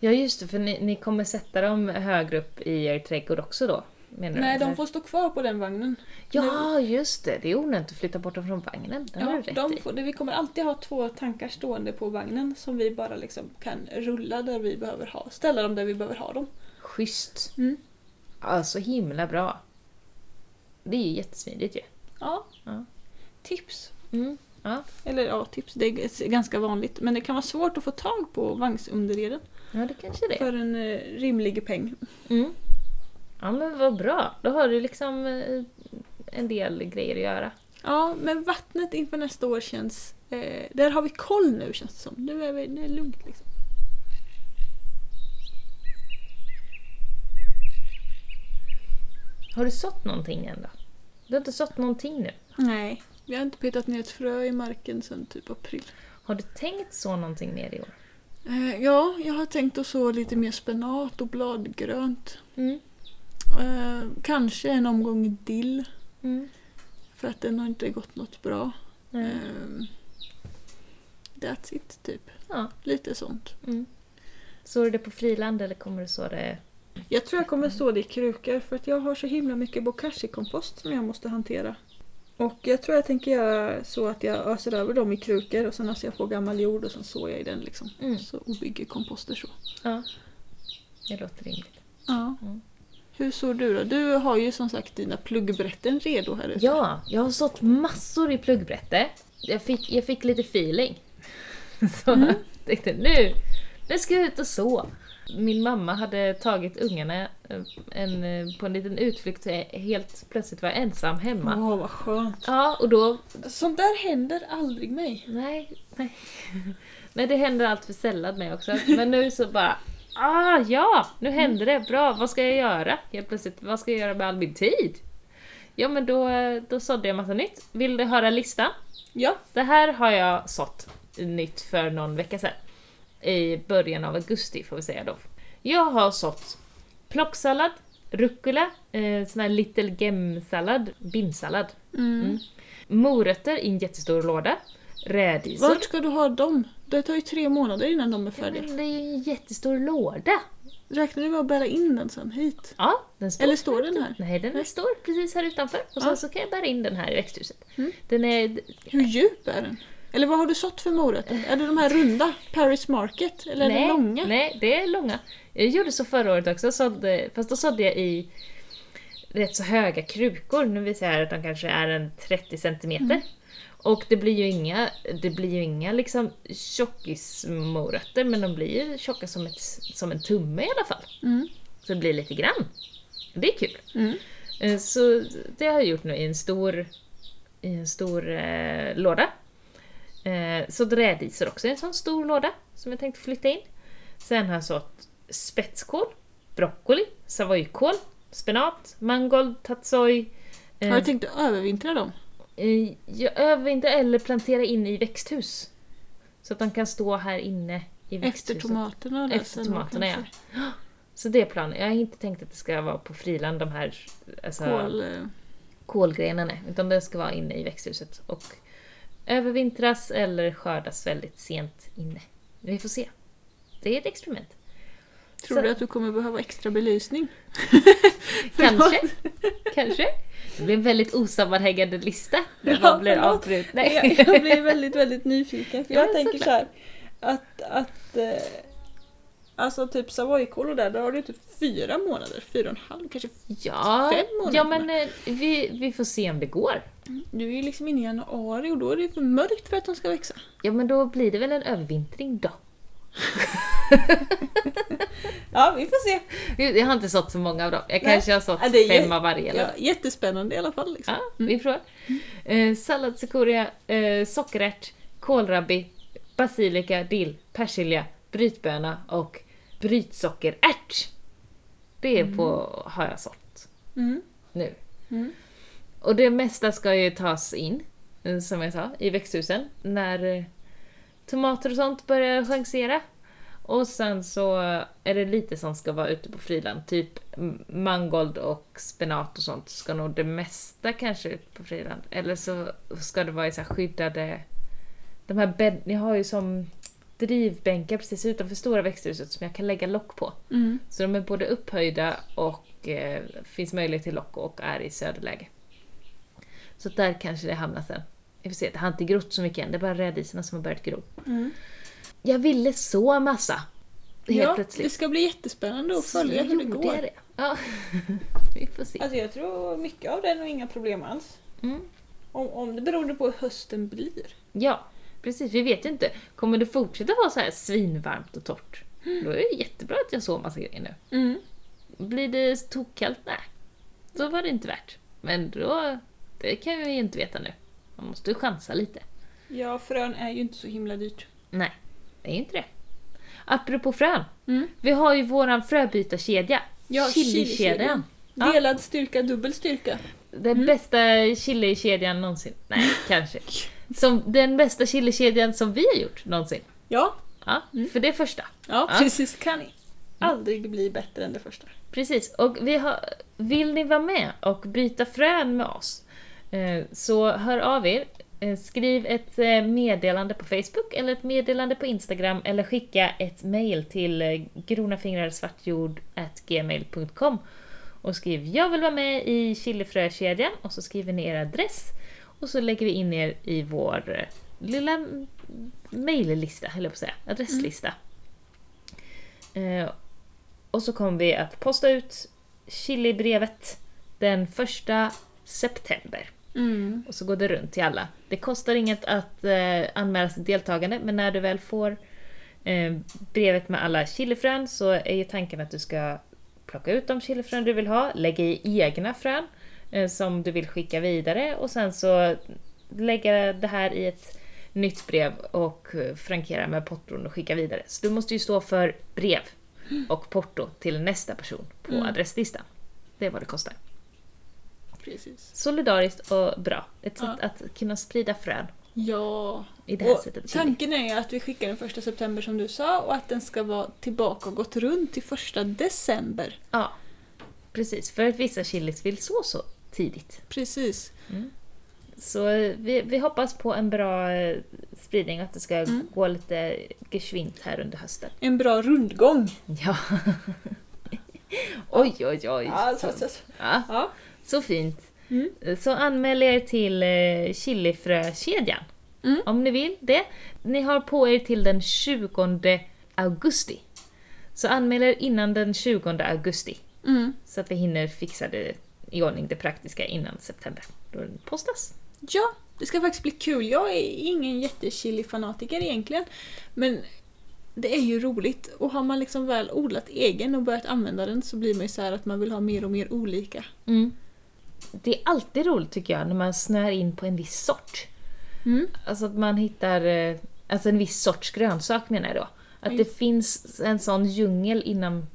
Ja, just det, för ni, ni kommer sätta dem högre upp i er trädgård också då? Menar Nej, du? de får stå kvar på den vagnen. Ja, just det. Det är onödigt att flytta bort dem från vagnen. Ja, de får, vi kommer alltid ha två tankar stående på vagnen som vi bara liksom kan rulla där vi behöver ha. Ställa dem där vi behöver ha dem. Schysst. Mm. Ja, så himla bra. Det är ju jättesmidigt ju. Ja. Ja. Tips. Mm. Ja. Eller ja, tips. Det är ganska vanligt. Men det kan vara svårt att få tag på vagnsunderreden ja, det kanske det för en eh, rimlig peng. Mm. Ja, men vad bra. Då har du liksom eh, en del grejer att göra. Ja, men vattnet inför nästa år känns... Eh, där har vi koll nu känns det som. Nu är vi, det är lugnt liksom. Har du sått någonting än då? Du har inte sått någonting nu. Nej, vi har inte petat ner ett frö i marken sedan typ april. Har du tänkt så någonting mer i år? Eh, ja, jag har tänkt att så lite mer spenat och bladgrönt. Mm. Eh, kanske en omgång dill. Mm. För att den har inte gått något bra. Mm. Eh, that's it, typ. Ja. Lite sånt. Mm. Sår du det på friland eller kommer du så det... Jag tror jag kommer stå det i krukor för att jag har så himla mycket bokashi-kompost som jag måste hantera. Och jag tror jag tänker göra så att jag öser över dem i krukor och sen öser jag på gammal jord och sen sår jag i den liksom. Mm. Så, och bygger komposter så. Ja. Det låter rimligt. Ja. Mm. Hur sår du då? Du har ju som sagt dina pluggbrätten redo här ute. Ja, jag har sått massor i pluggbrätte. Jag fick, jag fick lite feeling. Så jag tänkte nu, nu ska jag ut och så. Min mamma hade tagit ungarna eh, en, eh, på en liten utflykt så jag helt plötsligt var ensam hemma. Åh, vad skönt. Ja, och då... Sånt där händer aldrig mig. Nej, nej. Nej, det händer allt för sällan mig också. Men nu så bara... Ah, ja! Nu händer det. Bra, vad ska jag göra? Helt plötsligt, vad ska jag göra med all min tid? Ja, men då, då sådde jag massa nytt. Vill du höra listan? Ja. Det här har jag sått nytt för någon vecka sedan. I början av augusti får vi säga då. Jag har sått plocksallad, rucola, eh, sån här little gem-sallad, binsallad. Mm. Morötter i en jättestor låda. Rädisor. Vart ska du ha dem? Det tar ju tre månader innan de är Ja, färdiga. men det är ju en jättestor låda. Räknar du med att bära in den sen hit? Ja, den står Eller står den här? Nej, den står precis här utanför. Och sen Ja. så kan jag bära in den här i växthuset. Mm. Den är... Hur djup är den? Eller vad har du sått för morötter? Är det de här runda? Paris Market? Eller är nej, det långa? Nej, det är långa. Jag gjorde så förra året också, sådde, fast då sådde jag i rätt så höga krukor. Nu visar jag här att de kanske är en 30 centimeter. Mm. Och det blir ju inga, det blir ju inga liksom tjockismorötter, men de blir ju tjocka som, ett, som en tumme i alla fall. Mm. Så det blir lite grann. Det är kul. Mm. Eh, Så det har jag gjort nu i en stor, i en stor eh, låda. Eh, så rädisor också i en sån stor låda som jag tänkte flytta in. Sen har jag sått spetskål, broccoli, savoykål, spenat, mangold, tatsoi. Eh, Har du tänkt att övervintra dem? Eh, jag övervintrar eller plantera in i växthus. Så att de kan stå här inne i Efter växthuset. tomaterna? Efter sen då tomaterna, ja. Så det är planen. Jag har inte tänkt att det ska vara på friland de här alltså, Kål... eh, kolgrenarna, utan det ska vara inne i växthuset och övervintras eller skördas väldigt sent inne. Vi får se. Det är ett experiment. Tror Så- du att du kommer behöva extra belysning? Kanske. Kanske. Det blir en väldigt osammanhängande lista. Där Ja, blir förlåt. avbruten. Jag, Nej. jag blir väldigt, väldigt nyfiken. För Ja, jag tänker så här att, att eh, Alltså typ savoykål och där, där har du typ fyra månader, fyra och en halv, kanske. Ja, Fem månader ja men eh, vi, vi får se om det går. Du är ju liksom inne i januari och då är det för mörkt för att de ska växa. Ja men då blir det väl en övervintring då. Ja, vi får se. Jag har inte sått så många av dem. Jag Nej. kanske har sått Ja, fem av varje. Eller? Ja, jättespännande i alla fall. Liksom. Ja, vi provar. Eh, sallad cicoria, eh, sockerärt, kålrabbi, basilika, dill, persilja, brytböna och brytsockerärt. Det är på, har jag sålt Mm. nu. Mm. Och det mesta ska ju tas in, eh, som jag sa, i växthusen när eh, tomater och sånt börjar chansera. Och sen så är det lite som ska vara ute på friland, typ mangold och spenat och sånt ska nog det mesta kanske ut på friland. Eller så ska det vara i så skyddade... De här bädd... Ni har ju som drivbänkar precis utanför stora växthuset som jag kan lägga lock på. Mm. Så de är både upphöjda och eh, finns möjlighet till lock och är i söderläge. Så där kanske det hamnar sen. Vi får se, det har inte grott så mycket än, det är bara rädisorna som har börjat gro. Mm. Jag ville så massa! Helt Ja, det plötsligt. ska bli jättespännande att Så följa hur det går. jag det. Ja, vi får se. Alltså jag tror mycket av det är nog inga problem alls. Mm. Om, om det beror på hur hösten blir. Ja, precis. Vi vet ju inte. Kommer det fortsätta vara så här svinvarmt och torrt? Då är det jättebra att jag sår massa grejer nu. Mm. Blir det tokkallt? Nej. Då var det inte värt. Men då, det kan vi ju inte veta nu. Man måste ju chansa lite. Ja, frön är ju inte så himla dyrt. Nej, det är inte det. Apropå frön. Mm. Vi har ju våran fröbytarkedja. Ja, Chilikedjan. Ja. Delad styrka, dubbel styrka. Den bästa chilikedjan någonsin. Nej, kanske. Som, den bästa chilikedjan som vi har gjort någonsin. Ja, Ja, för det första. ja, Ja. precis. Kan aldrig bli bättre än det första. Precis, och vi har, vill ni vara med och byta frön med oss Eh, så hör av er. Eh, skriv ett eh, meddelande på Facebook eller ett meddelande på Instagram eller skicka ett mail till gronafingrarsvartjord.gmail.com och skriv “Jag vill vara med i chilifrökedjan” och så skriver ni er adress och så lägger vi in er i vår lilla mejllista, eller höll jag på att säga, adresslista. Mm. och så kommer vi att posta ut chilibrevet den första september. Mm. Och så går det runt till alla. Det kostar inget att eh, anmäla sig deltagande, men när du väl får eh, brevet med alla chilifrön så är ju tanken att du ska plocka ut de chilifrön du vill ha, lägga i egna frön eh, som du vill skicka vidare och sen så lägga det här i ett nytt brev och eh, frankera med porton och skicka vidare. Så du måste ju stå för brev och porto till nästa person på Mm. adresslistan. Det är vad det kostar. Precis. Solidariskt och bra. Ett sätt Ja. att kunna sprida frön Ja. i det här Och sättet tanken är att vi skickar den första september som du sa och att den ska vara tillbaka och gått runt till första december. Ja, precis. För att vissa chilis vill så så tidigt. Precis. Så eh, vi, vi hoppas på en bra eh, spridning och att det ska Mm. gå lite geschwint här under hösten. En bra rundgång. Ja. oj, oj, oj. Ja, så, så. ja, ja. Så fint. Mm. Så anmäl er till eh, chilifrökedjan. Mm. Om ni vill det. Ni har på er till den 20 augusti. Så anmäl er innan den 20 augusti. Mm. Så att vi hinner fixa det i ordning, det praktiska, innan september. Då den postas. Ja, det ska faktiskt bli kul. Jag är ingen jättechili-fanatiker egentligen. Men det är ju roligt. Och har man liksom väl odlat egen och börjat använda den så blir man ju så här att man vill ha mer och mer olika. Mm. Det är alltid roligt tycker jag när man snör in på en viss sort. Mm. Alltså att man hittar, eh, alltså en viss sorts grönsak menar jag då. Att Ja, det finns en sån djungel inom,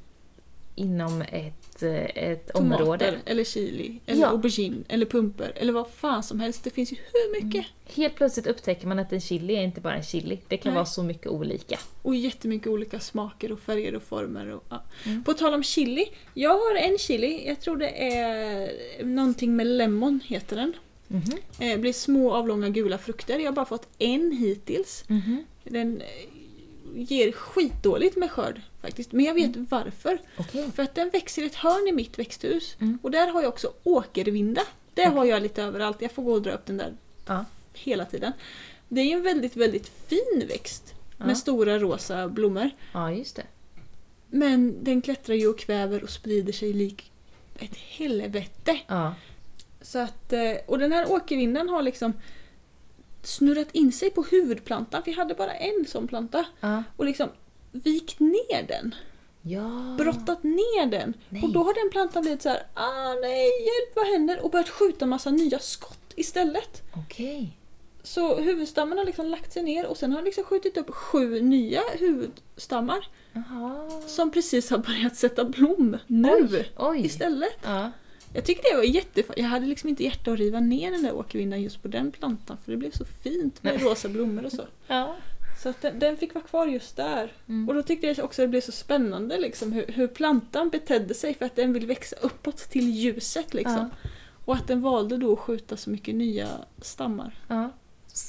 inom ett, ett Tomater, område. eller chili, eller Ja. aubergine, eller pumper, eller vad fan som helst. Det finns ju hur mycket! Helt plötsligt upptäcker man att en chili är inte bara en chili. Det kan Nej. vara så mycket olika. Och jättemycket olika smaker och färger och former. Och, ja. Mm. På tal om chili. Jag har en chili, jag tror det är någonting med lemon heter den. Mhm. Eh, blir små avlånga gula frukter. Jag har bara fått en hittills. Mhm. Den eh, ger skitdåligt med skörd faktiskt. Men jag vet varför. Okej. För att den växer i ett hörn i mitt växthus. Mm. Och där har jag också åkervinda. Det har jag lite överallt. Jag får gå och dra upp den där Ja. hela tiden. Det är ju en väldigt, väldigt fin växt. Ja. Med stora rosa blommor. ja, just det. Men den klättrar ju och kväver och sprider sig lik ett helvete. Ja. Så att, eh, och den här åkervindan har liksom snurrat in sig på huvudplantan, för jag hade bara en sån planta. Ja. Och liksom vikt ner den, ja. brottat ner den. Nej. Och då har den plantan blivit så här: ah nej, hjälp vad händer? Och börjat skjuta massa nya skott istället. Okej. Så huvudstammen har liksom lagt sig ner och sen har liksom skjutit upp sju nya huvudstammar Jaha. som precis har börjat sätta blom nu Oj. Oj. istället. Ja. Jag tycker det var jättefint. Jag hade liksom inte hjärta att riva ner den där åkervindan just på den plantan för det blev så fint med rosa blommor och så. ja. Så den, den fick vara kvar just där. Mm. Och då tyckte jag också att det blev så spännande liksom, hur, hur plantan betedde sig för att den vill växa uppåt till ljuset. Liksom. Och att den valde då att skjuta så mycket nya stammar. ja.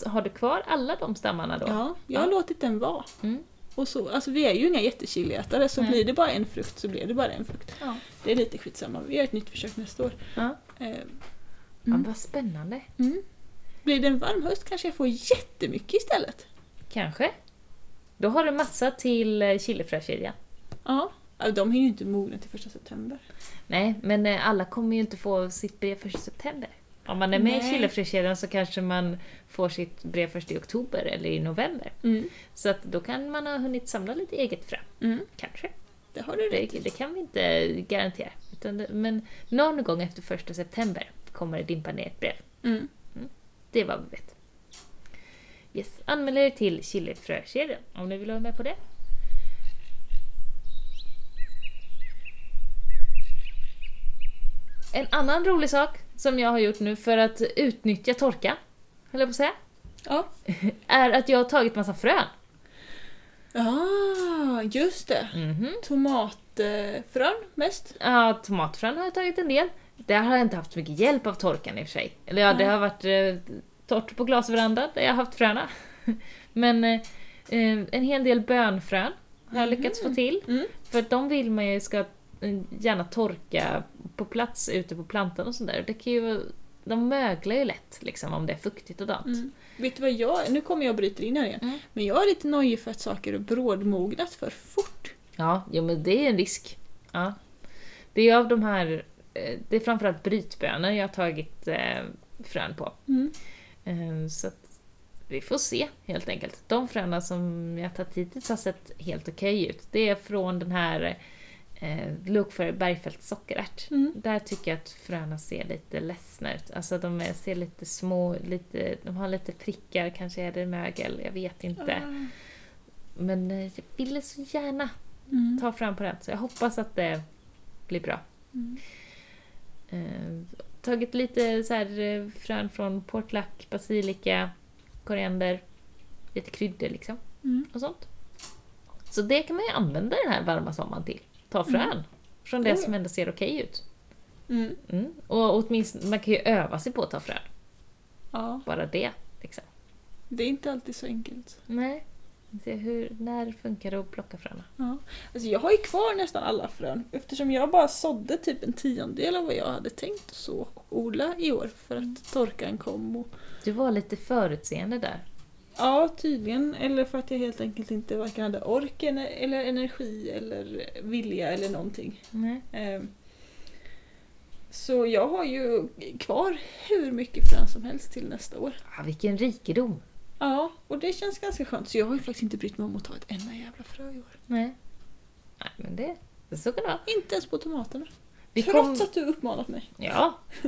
Har du kvar alla de stammarna då? Ja, jag har Ja. låtit den vara. Mm. Och så, alltså vi är ju inga jättechiliätare så Nej. blir det bara en frukt så blir det bara en frukt. Ja. Det är lite skitsamma, vi gör ett nytt försök nästa år. ja. Eh, ja Mm. vad spännande. Mm. Blir det en varm höst kanske jag får jättemycket istället. Kanske. Då har du massa till eh, chilifrökedjan. Ja. Ja, De hinner ju inte mogna till första september. Nej, men eh, alla kommer ju inte få sitt brev först i september. Om man är med i Nej. chilifrökedjan så kanske man får sitt brev först i oktober eller i november. Mm. Så att då kan man ha hunnit samla lite eget frö. Mm. Kanske. Det har du Det, rätt i. det kan vi inte garantera. Det, men någon gång efter första september kommer det dimpa ner ett brev. Mm. Det är vad vi vet. Yes. Anmäl er till chilifrökedjan om ni vill vara med på det. En annan rolig sak som jag har gjort nu för att utnyttja torka, höll jag på att säga, Ja. är att jag har tagit massa frön. Ah, just det. Mhm. Tomatfrön mest. Ja, tomatfrön har jag tagit en del. Där har jag inte haft så mycket hjälp av torkan i och för sig. Eller ja, det har varit eh, torrt på glasverandan där jag har haft fröna. Men eh, eh, en hel del bönfrön har jag lyckats få till. Mm. För de vill man ju ska eh, gärna torka på plats ute på plantan och sådär. Det kan ju, de möglar ju lätt liksom om det är fuktigt och dant. Mm. Vet du vad jag Nu kommer jag och bryter in här igen. Mm. Men jag är lite nojig för att saker är brådmognat för fort. Ja, jo, men det är en risk. Ja. Det är av de här, eh, det är framförallt brytbönor jag har tagit eh, frön på. Mm. Eh, Så att vi får se helt enkelt. De fröna som jag tagit hittills har sett helt okej ut. Det är från den här eh, Look för Bergfeldt sockerärt. Mm. Där tycker jag att fröna ser lite ledsna ut. Alltså de är, ser lite små, lite, de har lite prickar, kanske är det mögel, jag vet inte. Ah. Men eh, jag ville så gärna Mm. ta fram på den, så jag hoppas att det blir bra. Mm. Eh, tagit lite så här, eh, frön från portlack, basilika, koriander, lite kryddor liksom Mm. och sånt. Så det kan man ju använda den här varma sommaren till. Ta frön från det som ändå ser okej ut. Mm. Mm. Och åtminstone, man kan ju öva sig på att ta frön. Ja, Bara det. Liksom. det är inte alltid så enkelt. Nej. Se hur, när funkar det att plocka fröna? Ja. Alltså jag har ju kvar nästan alla frön eftersom jag bara sådde typ en tiondel av vad jag hade tänkt så odla i år för att torkan kom. Och... Du var lite förutseende där. Ja, tydligen. Eller för att jag helt enkelt inte varken hade orken eller energi eller vilja eller någonting. Ehm, Så jag har ju kvar hur mycket frön som helst till nästa år. Ah, vilken rikedom! Ja, och det känns ganska skönt. Så jag har ju faktiskt inte brytt mig om att ta ett enda jävla frö i år. Nej. Nej, men det, det så kan det vara. Inte ens på tomaterna. Vi Trots kom, att du uppmanat mig. Ja,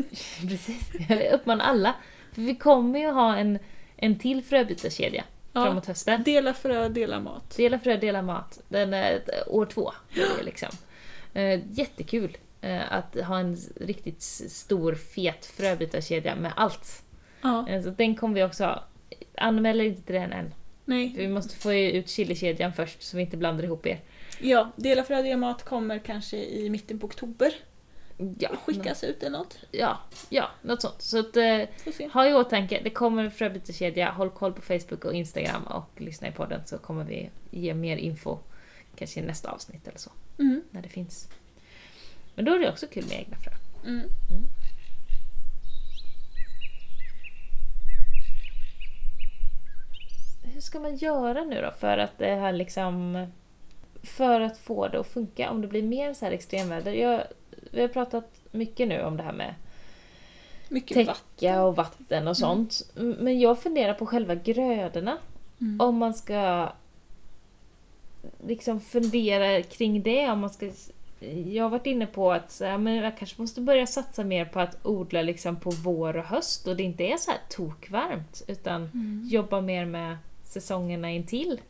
precis. Jag uppmanar alla. För vi kommer ju ha en, en till fröbytarkedja Ja. framåt hösten. Dela frö, dela mat. Dela frö, dela mat. Den är ett- år två. det Liksom. Eh, jättekul eh, att ha en riktigt stor fet fröbytarkedja med allt. Ja, Eh, så den kommer vi också ha. Anmäl er inte till den än. Nej. vi måste få ut chilikedjan först så vi inte blandar ihop er. Ja, dela frö, dela mat kommer kanske i mitten på oktober. Ja, Skickas ut eller något. Ja, ja, något sånt. Så att, eh, ha i åtanke, det kommer en fröbytarkedja. Håll koll på Facebook och Instagram och lyssna i podden så kommer vi ge mer info. Kanske i nästa avsnitt eller så, Mm. när det finns. Men då är det också kul med egna frö. Mm. Hur ska man göra nu då för att det här liksom... För att få det att funka om det blir mer så här extremväder. Jag, vi har pratat mycket nu om det här med Mycket vatten. täcka och vatten och sånt. Men jag funderar på själva grödorna. Mm. Om man ska liksom fundera kring det. Om man ska, jag har varit inne på att här, men jag kanske måste börja satsa mer på att odla liksom på vår och höst och det inte är så här tokvarmt. Utan Mm. jobba mer med säsongerna intill.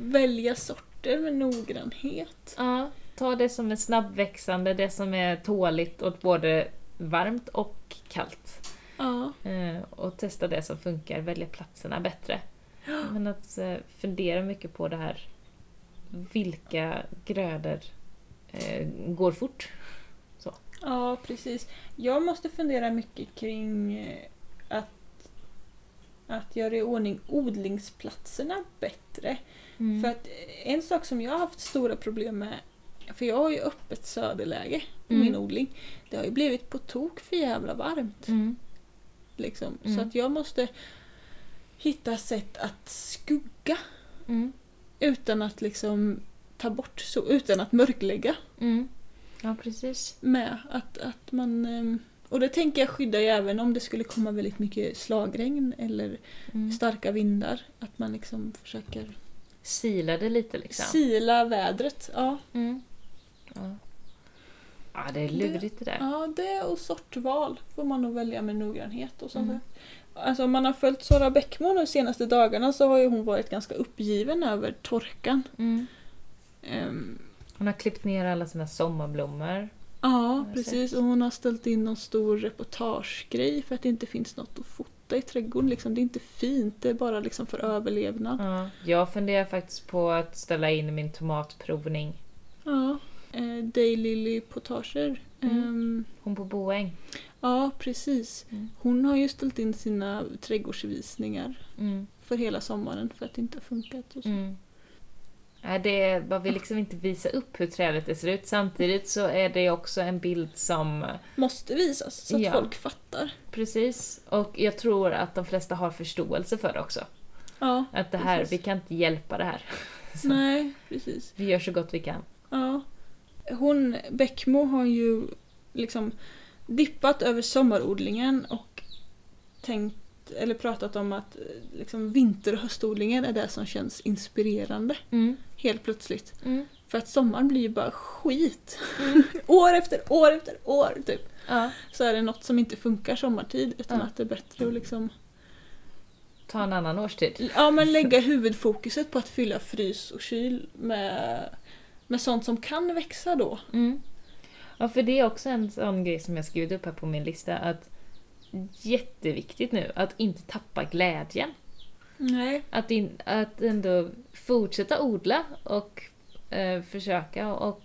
Välja sorter med noggrannhet. Ja, ta det som är snabbväxande, det som är tåligt åt både varmt och kallt. Ja. Eh, och testa det som funkar, välja platserna bättre. Men att eh, fundera mycket på det här, vilka grödor eh, går fort? ja, precis. Jag måste fundera mycket kring att, att göra i ordning odlingsplatserna bättre. Mm. För att eh, en sak som jag har haft stora problem med, för jag har ju öppet söderläge på Mm. min odling. Det har ju blivit på tok för jävla varmt. Mm. Liksom. Mm. Så att jag måste hitta sätt att skugga Mm. utan att liksom ta bort så, utan att mörklägga Mm. Ja, precis. med. Att, att man, ehm, och det tänker jag skydda ju även om det skulle komma väldigt mycket slagregn eller Mm. starka vindar. Att man liksom försöker Sila det lite liksom. sila vädret. Ja, Mm. Ja. ja, det är lurigt det där. ja, det och sortval får man nog välja med noggrannhet och sånt Mm. Alltså om man har följt Sara Bäckmo de senaste dagarna så har ju hon varit ganska uppgiven över torkan. Mm. Ehm, Hon har klippt ner alla sina sommarblommor. Ja, precis. Och hon har ställt in någon stor reportagegrej för att det inte finns något att fota i trädgården. Liksom. Det är inte fint, det är bara liksom för överlevnad. Ja. Jag funderar faktiskt på att ställa in min tomatprovning. Ja. Eh, Daylily-potager. Mm. Ehm, Hon på Boäng. ja, precis. Mm. Hon har ju ställt in sina trädgårdsvisningar Mm. för hela sommaren för att det inte har funkat. Och så. Mm. Det man vill liksom inte visa upp hur trädet ser ut. Samtidigt så är det också en bild som... Måste visas så att Ja. folk fattar. Precis. Och jag tror att de flesta har förståelse för det också. Ja, Att det här, Precis. vi kan inte hjälpa det här. Så nej, precis. Vi gör så gott vi kan. Ja. Hon, Bäckmo har ju liksom dippat över sommarodlingen och tänkt eller pratat om att eh, liksom, vinter och höstodlingen är det som känns inspirerande. Mm. Helt plötsligt. Mm. För att sommaren blir ju bara skit. Mm. år efter år efter år typ. Ja. Så är det något som inte funkar sommartid utan Ja. att det är bättre att liksom Ta en annan årstid. Ja men lägga huvudfokuset på att fylla frys och kyl med, med sånt som kan växa då. Mm. Ja, för det är också en sån grej som jag skrivit upp här på min lista. att Jätteviktigt nu att inte tappa glädjen. Nej. Att, in, att ändå fortsätta odla och eh, försöka och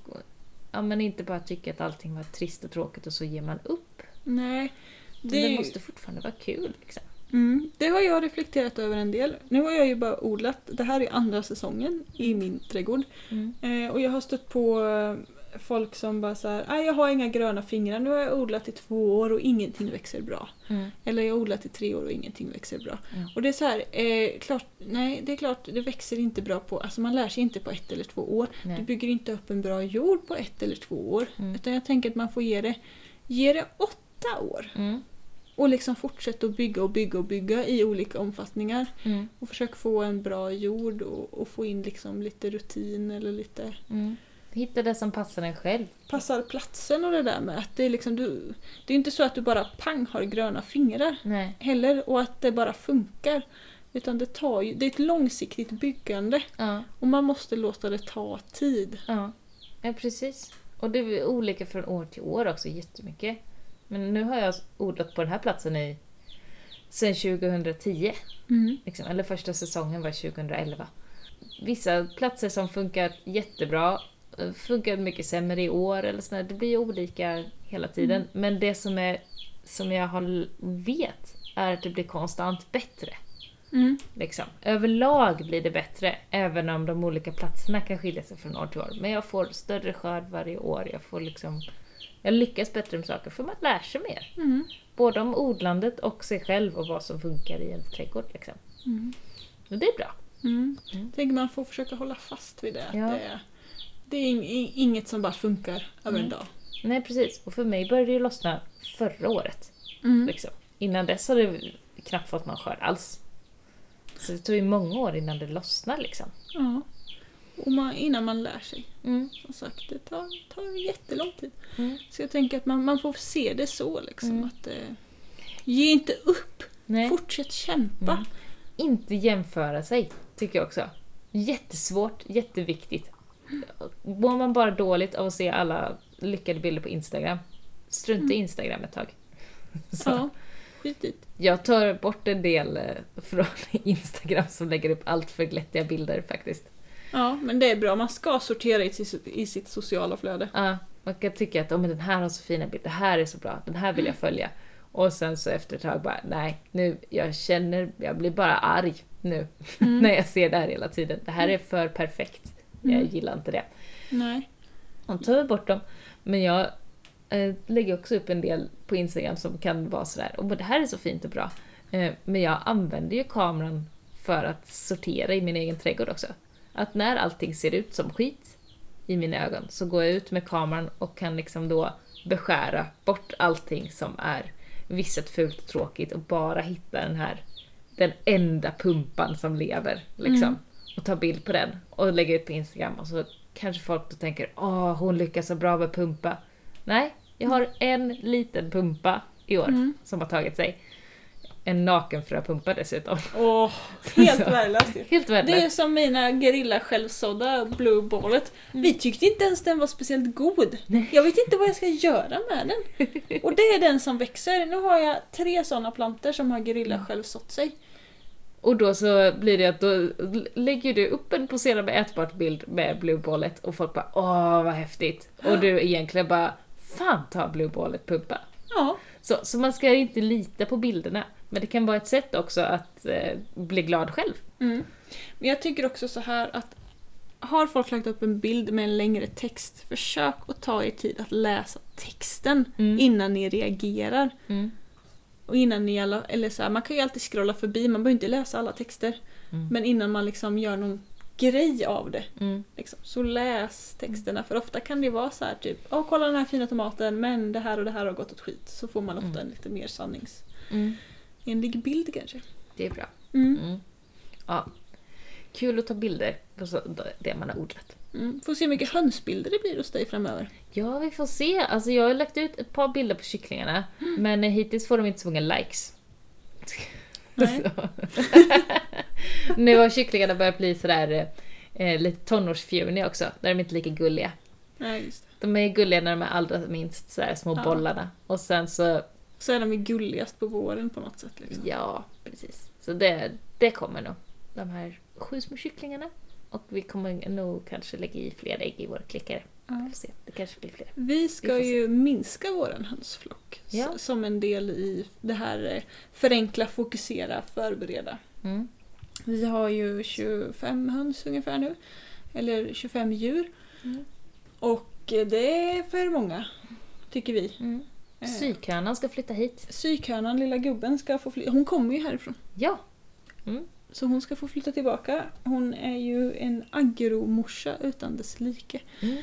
ja, men inte bara tycka att allting var trist och tråkigt och så ger man upp. Nej. Det, Det, måste fortfarande vara kul. Liksom. mm, det har jag reflekterat över en del. Nu har jag ju bara odlat, det här är andra säsongen i min trädgård. Mm. Eh, och jag har stött på eh, folk som bara såhär, jag har inga gröna fingrar, nu har jag odlat i två år och ingenting växer bra. Mm. Eller jag har odlat i tre år och ingenting växer bra. Mm. Och det är så här, eh, klart, nej det är klart det växer inte bra på, alltså man lär sig inte på ett eller två år. Du Nej. bygger inte upp en bra jord på ett eller två år. Mm. Utan jag tänker att man får ge det, ge det åtta år. Mm. Och liksom fortsätta att bygga och bygga och bygga i olika omfattningar. Mm. Och försöka få en bra jord och, och få in liksom lite rutin eller lite Mm. Hitta det som passar en själv. passar platsen och det där med att det är liksom du... Det är inte så att du bara pang har gröna fingrar Nej. heller och att det bara funkar. Utan det tar ju, det är ett långsiktigt byggande Ja. och man måste låta det ta tid. Ja. ja, precis. Och det är olika från år till år också jättemycket. Men nu har jag odlat på den här platsen i sen 2010. Mm. Liksom. Eller första säsongen var 2011. Vissa platser som funkat jättebra funkar mycket sämre i år eller sådär. Det blir olika hela tiden. Men det som, är, som jag har, vet är att det blir konstant bättre. Mm. Liksom. Överlag blir det bättre, även om de olika platserna kan skilja sig från år till år. Men jag får större skörd varje år. Jag, får liksom, jag lyckas bättre med saker, för man lär sig mer. Mm. Både om odlandet och sig själv och vad som funkar i ens trädgård. Liksom. Mm. Och det är bra. Mm. Mm. Tänker man får försöka hålla fast vid det. Ja. Det, det är ing- inget som bara funkar över en Mm. dag. Nej, precis. Och för mig började det ju lossna förra året. Mm. Liksom. Innan dess har det knappt fått någon skörd alls. Så det tog ju många år innan det lossnade liksom. Ja. Och man, innan man lär sig. Mm. Som sagt, det tar, tar jättelång tid. Mm. Så jag tänker att man, man får se det så liksom. Mm. Att, eh, ge inte upp. Nej. Fortsätt kämpa. Mm. Inte jämföra sig, tycker jag också. Jättesvårt, jätteviktigt. Mår man bara dåligt av att se alla lyckade bilder på Instagram, strunta i Instagram ett tag. Så. Ja, skitigt. Jag tar bort en del eh, från Instagram som lägger upp allt för glättiga bilder faktiskt. Ja, men det är bra. Man ska sortera i sitt, i sitt sociala flöde. Ja, man kan tycka att oh, men den här har så fina bilder, det här är så bra, den här vill jag följa. Och sen så efter ett tag bara, nej, nu, jag känner, jag blir bara arg nu när jag ser det här hela tiden. Det här är för perfekt. Jag Mm. gillar inte det. Nej. Och tar bort dem. Men jag eh, lägger också upp en del på Instagram som kan vara sådär, och det här är så fint och bra. Eh, men jag använder ju kameran för att sortera i min egen trädgård också. Att när allting ser ut som skit i mina ögon så går jag ut med kameran och kan liksom då beskära bort allting som är visset fult och tråkigt och bara hitta den här den enda pumpan som lever. Liksom. Mm. Och ta bild på den och lägga ut på Instagram och så kanske folk då tänker åh hon lyckas så bra med pumpa. Nej, jag har en liten pumpa i år Mm. som har tagit sig. En nakenfröpumpa dessutom. Åh, helt värdelöst. Helt Det är som mina Gerilla självsådda Blue Ballet. Vi tyckte inte ens den var speciellt god. Nej. Jag vet inte vad jag ska göra med den. Och det är den som växer. Nu har jag tre sådana planter som har Gerilla själv sått sig. Och då så blir det att då lägger du upp en poserad med ätbart bild med Blue Ballet och folk bara åh vad häftigt. Och du egentligen bara fan ta Blue Ballet pumpa. Ja, Så, så man ska inte lita på bilderna. Men det kan vara ett sätt också att eh, bli glad själv. Mm. Men jag tycker också så här att har folk lagt upp en bild med en längre text, försök att ta er tid att läsa texten Mm. innan ni reagerar. Mm. Och innan ni alla, eller så här, man kan ju alltid scrolla förbi, man behöver inte läsa alla texter. Mm. Men innan man liksom gör någon grej av det, Mm. liksom, så läs texterna. För ofta kan det vara så här typ, åh kolla den här fina tomaten, men det här och det här har gått åt skit. Så får man ofta Mm. en lite mer sannings... Mm. bild kanske. Det är bra. Mm. Mm. Ja. Kul att ta bilder på det man har odlat. Mm. Får se hur mycket hönsbilder det blir hos dig framöver. Ja, vi får se. Alltså jag har lagt ut ett par bilder på kycklingarna, men hittills får de inte så många likes. Nu har kycklingarna börjat bli sådär eh, lite tonårsfjuniga också, där de inte är lika gulliga. Nej, just det. De är gulliga när de är allra minst sådär små Ja. bollarna. Och sen så, Så är de ju gulligast på våren på något sätt. Liksom. ja precis. Så det, det kommer nog. De här sju små kycklingarna. Och vi kommer nog kanske lägga i fler ägg i vår klickare. Ja. Se, det kanske blir fler. Vi ska Vi får se. ju minska våran hönsflock Ja. som en del i det här eh, förenkla, fokusera, förbereda. Mm. Vi har ju 25 höns ungefär nu. Eller 25 djur. Mm. Och eh, det är för många, tycker vi. Mm. Eh, Psykhönan ska flytta hit. Psykhönan, lilla gubben, ska få flytta. Hon kommer ju härifrån. Ja. Mm. Så hon ska få flytta tillbaka. Hon är ju en agromorsa utan dess like. Mm.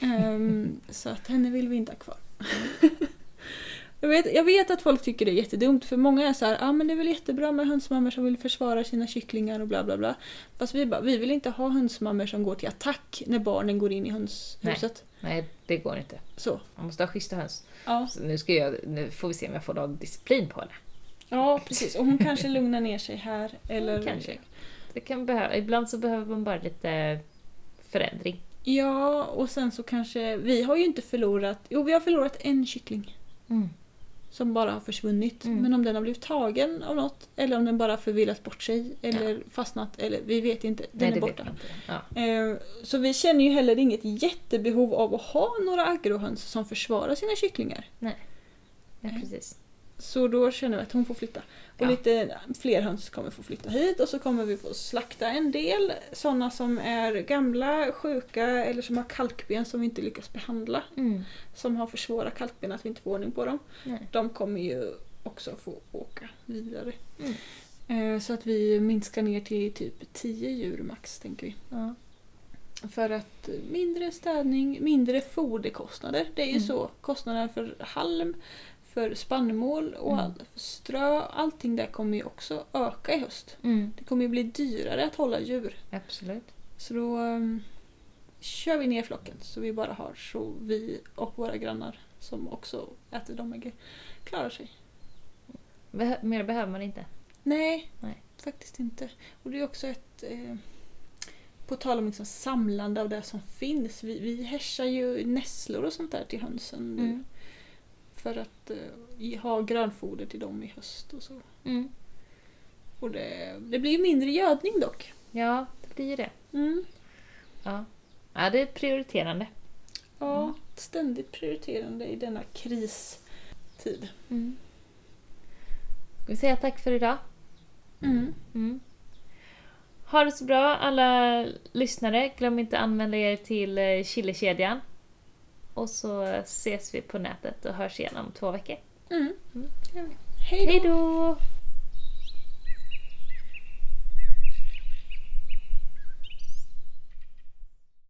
Ehm, så att henne vill vi inte ha kvar. jag, vet, jag vet att folk tycker det är jättedumt för många är så här, ah, men det är väl jättebra med hönsmammor som vill försvara sina kycklingar och bla bla bla. Fast vi bara, vi vill inte ha hönsmammor som går till attack när barnen går in i hönshuset. Nej, det går inte. Så. Man måste ha schyssta höns. Ja. Så nu, ska jag, nu får vi se om jag får någon disciplin på henne. Ja, precis. Och hon kanske lugnar ner sig här. Eller... Kanske. Det kan behöva, ibland så behöver man bara lite förändring. Ja, och sen så kanske, vi har ju inte förlorat, jo vi har förlorat en kyckling. Mm. som bara har försvunnit. Mm. Men om den har blivit tagen av något eller om den bara förvillat bort sig eller fastnat eller vi vet inte. Den Nej, är borta. Ja. Eh, Så vi känner ju heller inget jättebehov av att ha några agrohöns som försvarar sina kycklingar. ja, Mm. precis. Så då känner vi att hon får flytta. Och Ja. lite fler höns kommer få flytta hit och så kommer vi få slakta en del. Sådana som är gamla, sjuka eller som har kalkben som vi inte lyckas behandla. Mm. Som har för svåra kalkben att vi inte får ordning på dem. Nej. De kommer ju också få åka vidare. Mm. Eh, Så att vi minskar ner till typ 10 djur max, tänker vi. Ja. För att mindre städning, mindre foderkostnader. Det är ju Mm. så. Kostnaderna för halm, för spannmål och Mm. all, för strö, allting där kommer ju också öka i höst. Mm. Det kommer ju bli dyrare att hålla djur. Absolut. Så då um, kör vi ner flocken så vi bara har så vi och våra grannar som också äter de äggen klarar sig. Beh- mer behöver man inte. Nej, Nej. faktiskt inte. Och det är också ett... Eh, på tal om liksom samlande av det som finns. Vi, vi hässjar ju nässlor och sånt där till hönsen nu. Mm. För att eh, ha grönfoder till dem i höst och så. Mm. Och det, det blir mindre gödning dock. Ja, det blir det. Mm. Ja. ja, det är prioriterande. Ja, Mm. ständigt prioriterande i denna kristid. Mm. Ska vi säga tack för idag? Mm. Mm. Ha det så bra alla lyssnare. Glöm inte att anmäla er till eh, Chilikedjan. Och så ses vi på nätet och hörs igen om två veckor. Mm. Mm. Hej då!